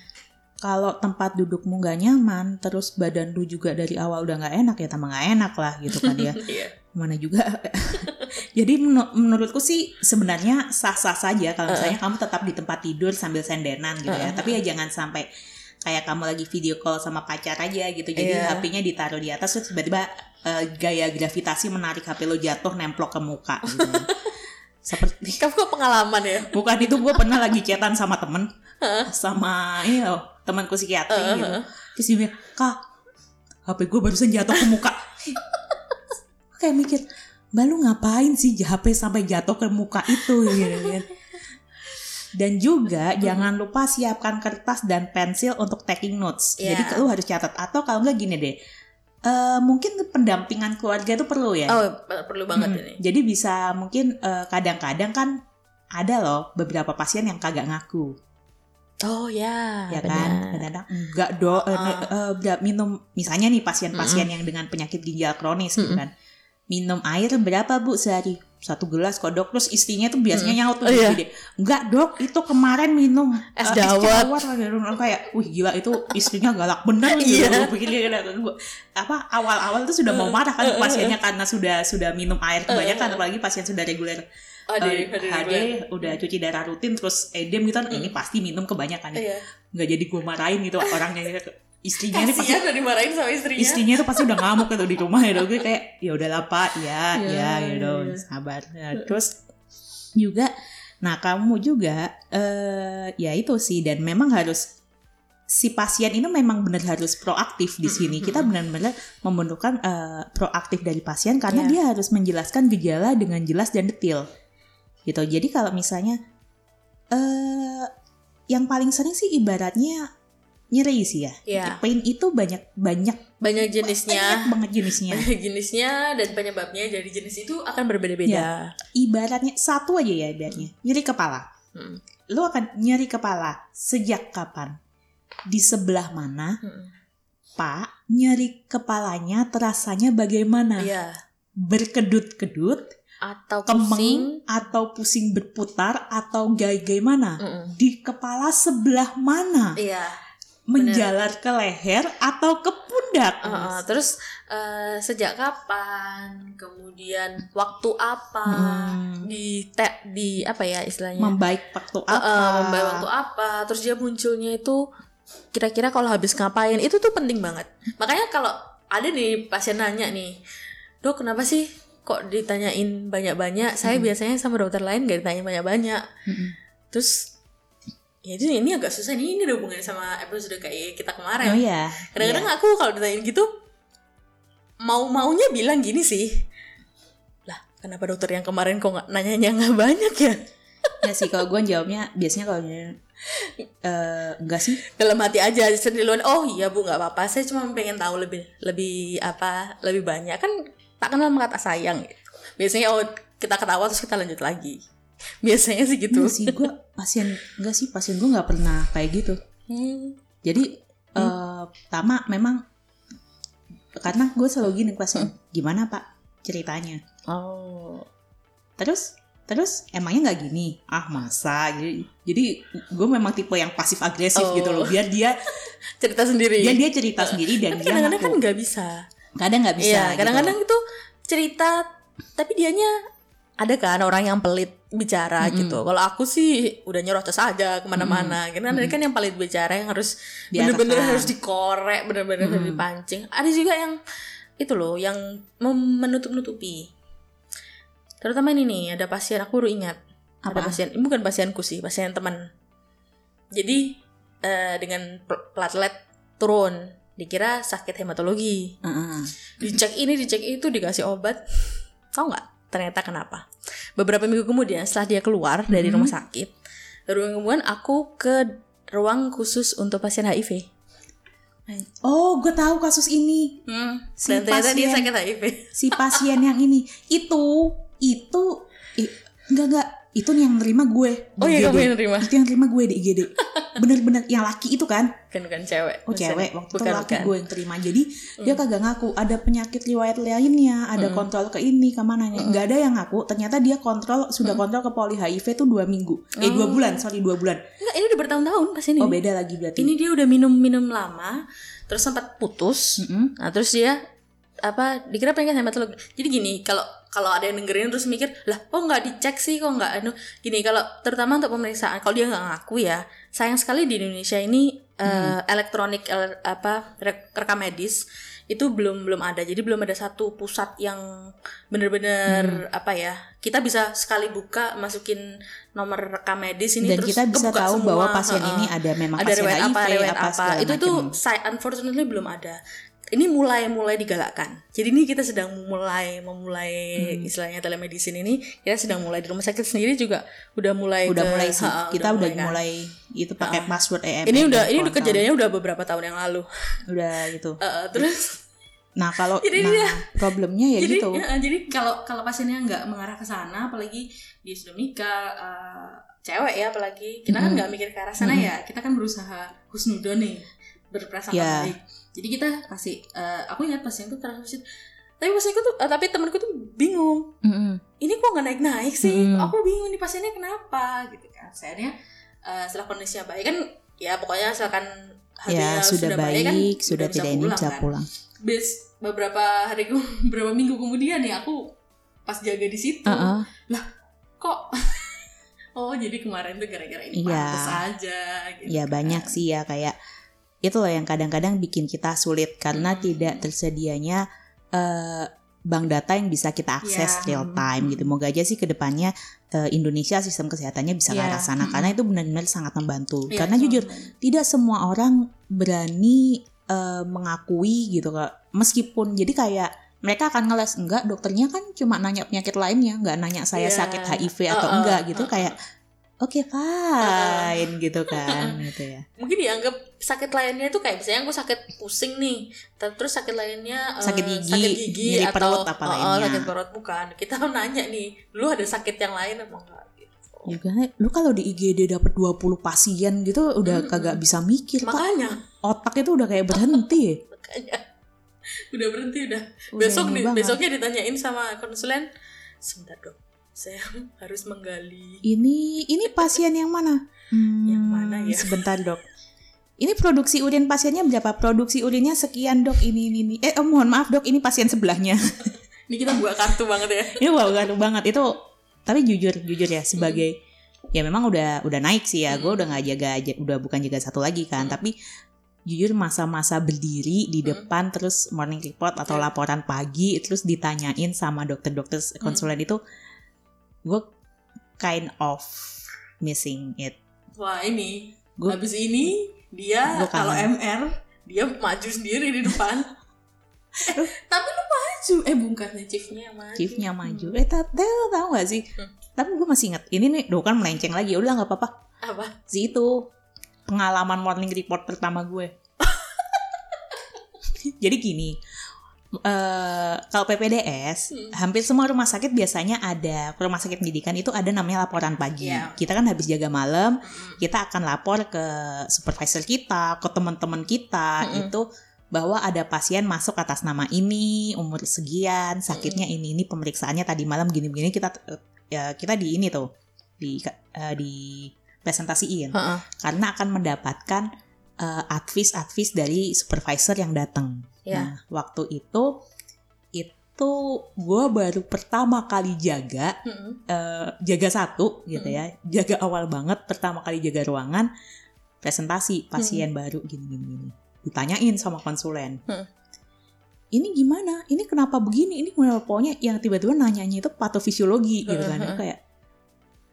Kalau tempat dudukmu nggak nyaman, terus badan lu juga dari awal udah nggak enak ya tambah nggak enak lah gitu kan ya. [laughs] Iya. Mana juga. [laughs] Jadi menu- menurutku sih sebenarnya sah-sah saja kalau misalnya kamu tetap di tempat tidur sambil sendenan gitu ya. Uh-uh. Tapi ya jangan sampai kayak kamu lagi video call sama pacar aja gitu. Jadi Iya. HP-nya ditaruh di atas terus tiba-tiba eh, gaya gravitasi menarik HP lo jatuh nemplok ke muka gitu. [laughs] Seperti Kamu pengalaman ya? bukan itu gue pernah lagi chatan sama temen sama ini loh temanku psikiatri Uh-uh. gitu. Terus dia bilang, "Kak, HP gue barusan jatuh ke muka." kayak mikir, "Mbak lu ngapain sih HP sampai jatuh ke muka itu?" gitu kan. Dan juga jangan lupa siapkan kertas dan pensil untuk taking notes. Iya. Jadi lu harus catat atau kalau enggak gini deh. eh, mungkin pendampingan keluarga itu perlu ya. Oh, perlu banget Hmm, ini. Jadi bisa mungkin eh, kadang-kadang kan ada loh beberapa pasien yang kagak ngaku, Oh ya, ya benar. kan? Kadang-kadang enggak dong, eh, Uh-uh. eh, enggak minum. Misalnya nih pasien-pasien yang dengan penyakit ginjal kronis gitu Mm-mm. kan, minum air berapa bu sehari? Satu gelas kok dok. Terus istrinya tuh biasanya nyaut tuh Oh, iya. gede. Enggak dok, itu kemarin minum Es eh, dawet." dawet." kayak, wih gila itu istrinya galak bener gitu. Iya. Apa awal-awal tuh sudah mau marah kan pasiennya karena sudah sudah minum air kebanyakan apalagi pasien sudah reguler Eh, ada HD reguler. udah cuci darah rutin terus edem gitu kan ini pasti minum kebanyakan Iya. nggak jadi gue marahin gitu orangnya istrinya ini pasti udah dimarahin sama istrinya. istrinya tuh pasti udah ngamuk gitu di rumah ya gue kayak ya udahlah pak. Ya Ya, ya gitu ya. sabar. Ya, terus juga nah kamu juga eh ya itu sih dan memang harus si pasien ini memang benar harus proaktif di sini. kita benar-benar membutuhkan eh, proaktif dari pasien karena Ya. dia harus menjelaskan gejala dengan jelas dan detail gitu jadi kalau misalnya eh yang paling sering sih ibaratnya nyeri sih ya. Iya. Pain itu banyak banyak banyak jenisnya banyak banget jenisnya. [laughs] banyak jenisnya dan penyebabnya dari jenis itu akan berbeda-beda Ibaratnya satu aja ya ibaratnya. Nyeri kepala. Hmm. Lu akan nyeri kepala sejak kapan? Di sebelah mana? Hmm. Pak, nyeri kepalanya terasanya bagaimana? Iya. Berkedut-kedut, atau pusing kemeng, atau pusing berputar, atau bagaimana? Mm-mm. Di kepala sebelah mana? iya Menjalar ke leher atau ke pundak? Uh, uh, terus eh, sejak kapan kemudian waktu apa Hmm. di te- di apa ya istilahnya Membaik waktu Uh, apa? uh, membaik waktu apa terus dia munculnya itu kira-kira kalau habis ngapain itu tuh penting banget makanya kalau ada nih pasien nanya nih dok kenapa sih kok ditanyain banyak-banyak saya biasanya sama dokter lain gak ditanya banyak-banyak Mm-mm. terus ya itu ini agak susah nih ini ada hubungannya sama episode kayak kita kemarin Oh iya. kadang-kadang Iya. aku kalau ditanyain gitu mau maunya bilang gini sih lah kenapa dokter yang kemarin kok nggak nanyanya nggak banyak ya [laughs] Ya sih kalau gue jawabnya biasanya kalau eh enggak sih. dalam hati aja sendirian oh iya bu nggak apa-apa saya cuma pengen tahu lebih lebih apa lebih banyak kan tak kenal tak sayang gitu. biasanya oh kita ketawa terus kita lanjut lagi biasanya sih gitu Enggak sih gue pasien enggak sih pasien gue nggak pernah kayak gitu. Hmm. Jadi eh pertama memang karena gue selalu gini pasien, gimana pak ceritanya? oh Terus terus emangnya nggak gini? Ah masa? Jadi jadi gue memang tipe yang pasif agresif Oh. gitu loh. Biar dia [laughs] cerita sendiri dia dia cerita sendiri dan tapi dia kadang-kadang kan nggak bisa kadang nggak bisa. Iya, gitu. kadang-kadang itu cerita tapi dianya ada kan orang yang pelit bicara Mm-mm. gitu. Kalau aku sih udah nyerocos aja ke mana-mana. Karena ada kan yang pelit bicara yang harus bener-bener harus dikorek, bener-bener harus Mm-mm. dipancing. Ada juga yang itu loh, yang menutup-nutupi. Terutama ini nih, ada pasien aku baru ingat. Ada Apa? pasien, ini bukan pasienku sih, pasien teman. Jadi eh, dengan pl- platelet turun, dikira sakit hematologi Heeh. dicek ini dicek itu dikasih obat tau nggak ternyata kenapa beberapa minggu kemudian setelah dia keluar dari Mhm. rumah sakit minggu kemudian aku ke ruang khusus untuk pasien HIV Oh, gue tahu kasus ini. Si dan ternyata dia pasien. sakit HIV Si pasien yang ini itu itu i- enggak enggak itu yang nerima gue. di oh iya kamu yang terima Itu yang terima gue di IGD. [laughs] Bener-bener yang laki itu kan? kan bukan cewek Oh Bukan. cewek waktu bukan, itu laki bukan. gue yang terima. Jadi dia kagak ngaku ada penyakit riwayat lainnya, ada Mm. kontrol ke ini ke mana Nggak ada yang ngaku. Ternyata dia kontrol sudah kontrol ke poli HIV tuh dua minggu. Eh dua Oh. bulan, sorry dua bulan. Enggak, ini udah bertahun-tahun pas ini Oh beda lagi berarti. ini dia udah minum-minum lama terus sempat putus Mm-mm. Nah terus dia apa dikira penyakit hematologi. Jadi gini kalau kalau ada yang dengerin terus mikir lah kok nggak dicek sih? Kok nggak anu? Gini kalau terutama untuk pemeriksaan kalau dia nggak ngaku ya sayang sekali di Indonesia ini eh, elektronik el- apa rek- rekam medis itu belum belum ada. Jadi belum ada satu pusat yang bener-bener apa ya kita bisa sekali buka masukin nomor rekam medis ini Dan terus kita bisa tahu semua. bahwa pasien Heeh. ini ada memang ada pasien HIV apa, apa, segala itu tuh saya unfortunately belum ada. Ini mulai mulai digalakkan. Jadi ini kita sedang mulai memulai Hmm. istilahnya telemedicine ini kita sedang mulai di rumah sakit sendiri juga udah mulai udah ke- mulai sih. ha, kita udah kan. mulai itu pakai password EMR. Ini udah dan ini udah kejadiannya udah beberapa tahun yang lalu. udah gitu. Eh, [laughs] terus Nah kalau Jadi nah, dia- problemnya ya jadi gitu. ya, jadi kalau kalau pasiennya nggak mengarah ke sana apalagi dia sudah nikah eh, cewek ya apalagi kita kan Mm-mm. nggak mikir ke arah sana Mm-mm. ya kita kan berusaha husnudon nih berprasangka Ya. baik jadi kita kasih eh, aku ingat pasien tuh transaksi tapi pasienku tuh eh, tapi temanku tuh bingung Mm-mm. ini kok nggak naik naik sih Mm. aku bingung nih pasiennya kenapa gitu kan saya setelah kondisinya baik kan ya pokoknya misalkan Ya HB-nya sudah, baik, kan sudah udah bisa tidak ini pulang bisa kan pulang. bis beberapa hari [laughs] beberapa minggu kemudian ya aku pas jaga di situ Heeh. kok [laughs] oh jadi kemarin tuh gara-gara ini Iya. pantes aja gitu Ya kan. banyak sih ya kayak itu loh yang kadang-kadang bikin kita sulit karena Hmm. tidak tersedianya eh, bank data yang bisa kita akses Ya. real time gitu. Moga aja sih ke depannya eh, Indonesia sistem kesehatannya bisa ke Ya. arah sana Mm-mm. karena itu benar-benar sangat membantu. Iya, karena jujur betul. tidak semua orang berani eh, mengakui gitu kak. Meskipun jadi kayak mereka akan ngeles enggak dokternya kan cuma nanya penyakit lainnya, nggak nanya saya Iya. sakit HIV atau Uh-uh, enggak gitu uh-uh. kayak oke fine gitu kan [laughs] gitu ya mungkin dianggap sakit lainnya itu kayak misalnya aku sakit pusing nih ter- terus sakit lainnya eh, Sakit gigi, nyeri atau perut apa oh, lainnya. sakit perut bukan kita [laughs] nanya nih lu ada sakit yang lain apa enggak gitu. juga lu kalau di IGD dapat 20 pasien gitu udah Mm-mm. kagak bisa mikir Pak. makanya otak itu udah kayak berhenti [laughs] makanya udah berhenti udah Udah besok banget. besoknya ditanyain sama konsulen sebentar dok saya [laughs] harus menggali ini ini pasien yang mana Hmm, Yang mana ya? sebentar dok ini produksi urin pasiennya berapa produksi urinnya sekian dok ini ini, ini. eh oh, mohon maaf dok ini pasien sebelahnya [laughs] ini kita buat kartu banget ya ini wow garu banget itu tapi jujur jujur ya sebagai ya memang udah udah naik sih ya gue Hmm. udah nggak jaga ja- udah bukan jaga satu lagi kan Hmm. tapi jujur masa-masa berdiri di Hmm. depan terus morning report atau Ya. laporan pagi terus ditanyain sama dokter-dokter Hmm. konsulen itu gue kind of missing it. Wah ini Gua- habis ini dia kalau. MR dia maju sendiri di depan. [laughs] Eh, tapi lu maju. Eh bukannya chiefnya yang maju. Chiefnya maju. Eh tapi tau gak sih? Hmm. tapi gue masih inget ini nih do kan melenceng lagi. Udah nggak apa-apa. Apa? Si itu pengalaman morning report pertama gue. [laughs] Jadi gini, eh kalau PPDS, Hmm. hampir semua rumah sakit biasanya ada rumah sakit pendidikan itu ada namanya laporan pagi. Iya. Kita kan habis jaga malam, Mm-mm. kita akan lapor ke supervisor kita, ke teman-teman kita Mm-mm. itu bahwa ada pasien masuk atas nama ini, umur sekian, sakitnya ini, ini pemeriksaannya tadi malam gini-gini kita ya kita di ini tuh di eh, di presentasiin Heeh. karena akan mendapatkan eh, advice-advice dari supervisor yang datang. Ya. Nah, waktu itu itu gue baru pertama kali jaga Mm-mm. eh, jaga satu gitu ya, jaga awal banget pertama kali jaga ruangan presentasi pasien baru gini-gini gini. Ditanyain sama konsulen. Hmm. Ini gimana? Ini kenapa begini? Ini kenapa pokoknya yang tiba-tiba nanyanya itu patofisiologi gitu kan. Hmm, hmm. Kayak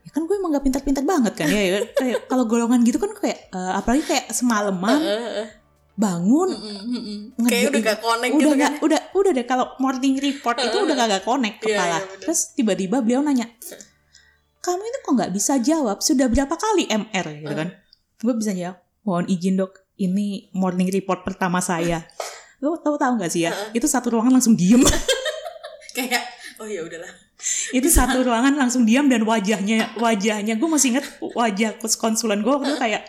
ya kan gue emang gak pintar-pintar banget kan ya, ya. kayak kalau golongan gitu kan kayak eh, apalagi kayak semalaman Heeh. Bangun Mm-mm, mm-mm. Ngerjain. kayak udah gak connect udah gitu gak, kan? udah udah deh kalau morning report itu udah gak connect Iya, kepala. iya, bener. terus tiba-tiba beliau nanya kamu itu kok nggak bisa jawab? Sudah berapa kali MR gitu kan. Gue bisa jawab mohon izin dok ini morning report pertama saya. [laughs] Lo tahu tahu nggak sih ya? Itu satu ruangan langsung diem. [laughs] Kayak oh ya udahlah. Itu satu ruangan langsung diam dan wajahnya wajahnya gue masih inget wajah konsulen gue waktu itu kayak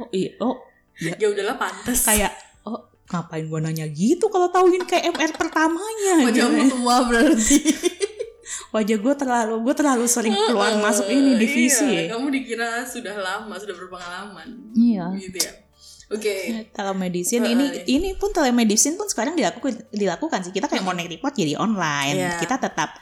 oh iya oh ya udahlah pantas kayak oh ngapain gue nanya gitu kalau kayak MR pertamanya gitu. wajahmu tua berarti [laughs] wajah gue terlalu gue terlalu sering keluar masuk ini divisi iya, ya. kamu dikira sudah lama sudah berpengalaman Iya. gitu ya oke Telemedicine Heeh. ini ini pun telemedicine pun sekarang dilakukan dilakukan sih kita kayak morning report jadi online Iya. kita tetap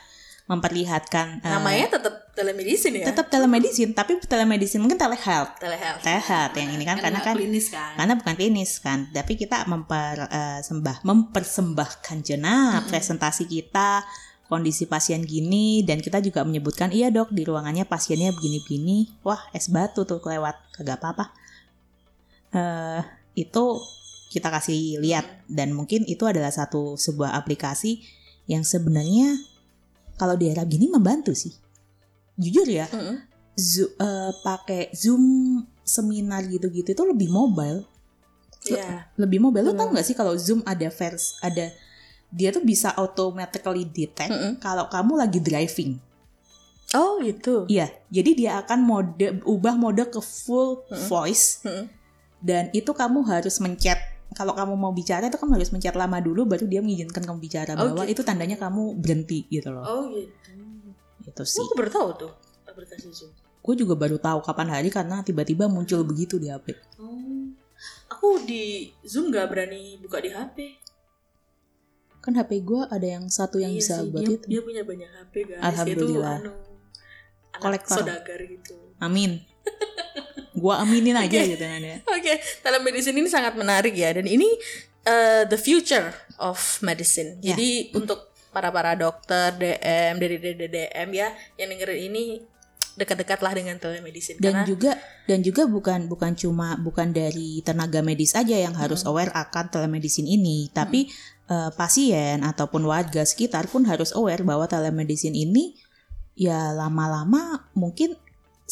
memperlihatkan eh, namanya tetap telemedicine ya? tetap telemedicine tapi telemedicine mungkin telehealth. Telehealth. Telehealth yang ini kan karena nggak kan klinis kan. karena bukan klinis kan. Tapi kita mempersembah mempersembahkan jenah presentasi kita kondisi pasien gini dan kita juga menyebutkan iya dok di ruangannya pasiennya begini-begini. Wah es batu tuh kelewat kagak apa-apa. Eh itu kita kasih lihat. Dan mungkin itu adalah satu sebuah aplikasi yang sebenarnya kalau di era gini membantu sih jujur ya Mm-mm. Zo- eh, pakai Zoom seminar gitu-gitu itu lebih mobile. Iya. Lebih mobile. Lo Hmm. tau gak sih kalau Zoom ada vers ada dia tuh bisa automatically detect Mm-mm. kalau kamu lagi driving. oh gitu Iya, jadi dia akan mode ubah mode ke full Mm-mm. voice Mm-mm. dan itu kamu harus mencet kalau kamu mau bicara itu kamu harus mencet lama dulu baru dia mengizinkan kamu bicara Oh, bahwa gitu. itu tandanya kamu berhenti gitu loh. oh gitu Itu sih. aku baru tahu tuh aplikasi Zoom Gue juga baru tahu kapan hari karena tiba-tiba muncul begitu di HP. oh aku di Zoom gak berani buka di HP Kan HP gue ada yang satu yang Iya bisa sih, buat dia, itu. dia punya banyak HP guys Alhamdulillah. itu anu anak Kolektor. saudagar gitu Amin. [laughs] Gua aminin aja Oke. gitu kan ya. [laughs] Oke, telemedicine ini sangat menarik ya dan ini uh, the future of medicine. Ya. Jadi untuk para para dokter DM dari DDM ya yang dengerin ini dekat-dekatlah dengan telemedicine Dan karena juga dan juga bukan bukan cuma bukan dari tenaga medis aja yang harus aware akan telemedicine ini, tapi eh, pasien ataupun warga sekitar pun harus aware bahwa telemedicine ini ya lama-lama mungkin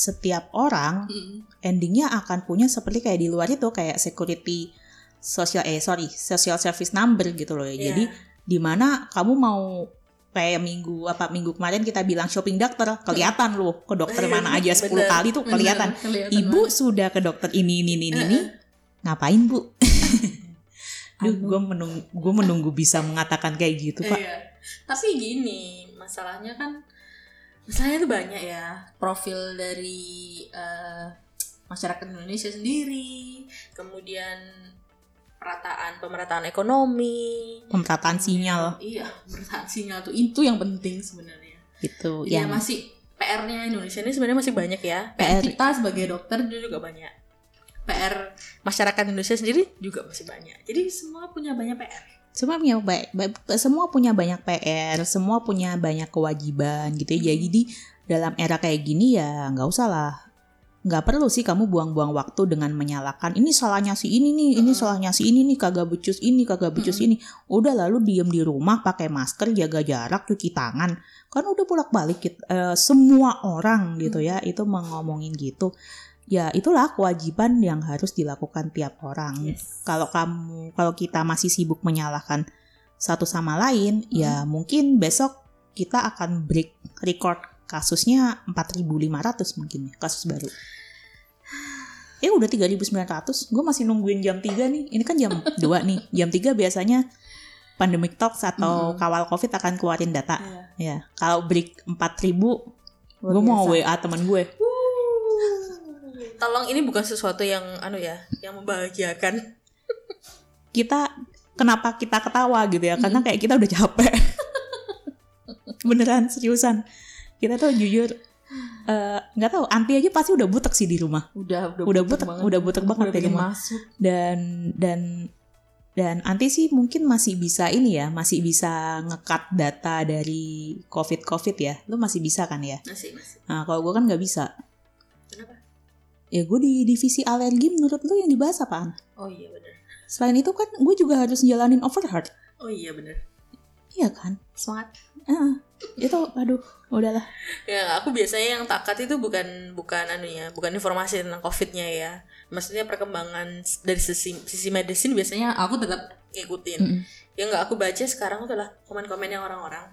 setiap orang Mm. endingnya akan punya seperti kayak di luar itu kayak security social eh sorry social service number gitu loh ya. Iya. Jadi di mana kamu mau kayak minggu apa minggu kemarin kita bilang shopping dokter kelihatan loh ke dokter mana aja 10 Bener. kali tuh kelihatan. Bener, kelihatan Ibu banget. sudah ke dokter ini ini ini ini. Ngapain, Bu? [laughs] Duh, gue menunggu, gue menunggu bisa mengatakan kayak gitu, Pak. Iya. Tapi gini, masalahnya kan masalahnya tuh banyak ya. Profil dari eh, masyarakat Indonesia sendiri, kemudian perataan pemerataan ekonomi, Pemerataan sinyal Iya, pemerataan sinyal tuh itu yang penting sebenarnya. gitu Iya, yang masih PR-nya Indonesia ini sebenarnya masih banyak ya PR. kita sebagai dokter juga banyak. PR masyarakat Indonesia sendiri juga masih banyak. Jadi semua punya banyak PR. Semua punya ba- ba- semua punya banyak PR, semua punya banyak kewajiban gitu ya. Jadi dalam era kayak gini ya nggak usah lah. Nggak perlu sih kamu buang-buang waktu dengan menyalahkan ini salahnya si ini nih, ini Mm-mm. salahnya si ini nih kagak becus ini, kagak becus ini. Udah lalu diem di rumah pakai masker, jaga jarak, cuci tangan. Kan udah bolak-balik. Eh, semua orang gitu ya itu mengomongin gitu. Ya itulah kewajiban yang harus dilakukan tiap orang. Kalau kamu kalau kita masih sibuk menyalahkan satu sama lain ya mungkin besok kita akan break record kasusnya 4.500 mungkin kasus baru. [sighs] Eh udah 3.900 gue masih nungguin jam 3 nih. Ini kan jam [laughs] 2 nih. Jam 3 biasanya pandemic talks atau Mhm. kawal covid akan keluarin data. Iya. ya kalau break 4.000 Luar gue mau. WA teman gue tolong ini bukan sesuatu yang anu ya yang membahagiakan. [laughs] Kita kenapa kita ketawa gitu ya? Karena kayak kita udah capek. [laughs] Beneran seriusan. Kita tuh jujur eh, nggak tahu anti aja pasti udah butek sih di rumah. Udah udah, Udah butek- udah butek banget Udah di pengen rumah. masuk. dan dan dan anti sih mungkin masih bisa ini ya masih bisa ngekat data dari covid covid ya. Lu masih bisa kan ya? Masih, masih. nah kalau gue kan nggak bisa? Ya gue di divisi alergi menurut lu yang dibahas apaan oh iya benar selain itu kan gue juga harus jalanin overheard Oh iya bener. iya kan Semangat. Heeh. itu aduh udahlah ya aku biasanya yang takat itu bukan bukan anunya bukan informasi tentang covidnya ya maksudnya perkembangan dari sisi sisi medicine biasanya aku tetap ngikutin Mm-mm. yang nggak aku baca sekarang adalah komen-komennya orang-orang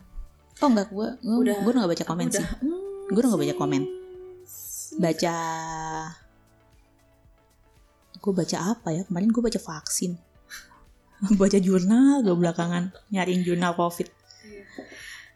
oh enggak gue gue Udah. gue nggak baca komen Udah. sih gue udah nggak baca komen baca gue baca apa ya? Kemarin gue baca vaksin. [laughs] Baca jurnal gue belakangan nyariin jurnal covid.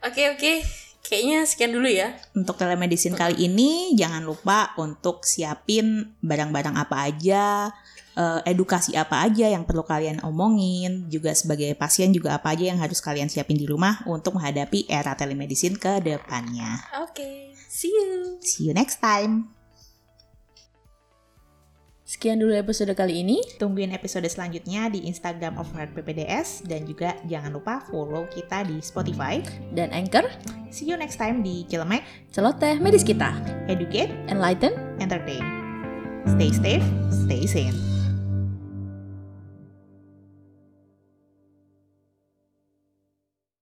Oke oke. Kayaknya sekian dulu ya. Untuk telemedicine kali ini jangan lupa untuk siapin barang-barang apa aja eh, edukasi apa aja yang perlu kalian omongin juga sebagai pasien juga apa aja yang harus kalian siapin di rumah untuk menghadapi era telemedicine ke depannya. Oke see you. See you next time sekian dulu episode kali ini. Tungguin episode selanjutnya di Instagram of Heart PPDS dan juga jangan lupa follow kita di Spotify. dan anchor. See you next time di Cilemek, celoteh medis kita. Educate, enlighten. Entertain. Stay safe, stay sane.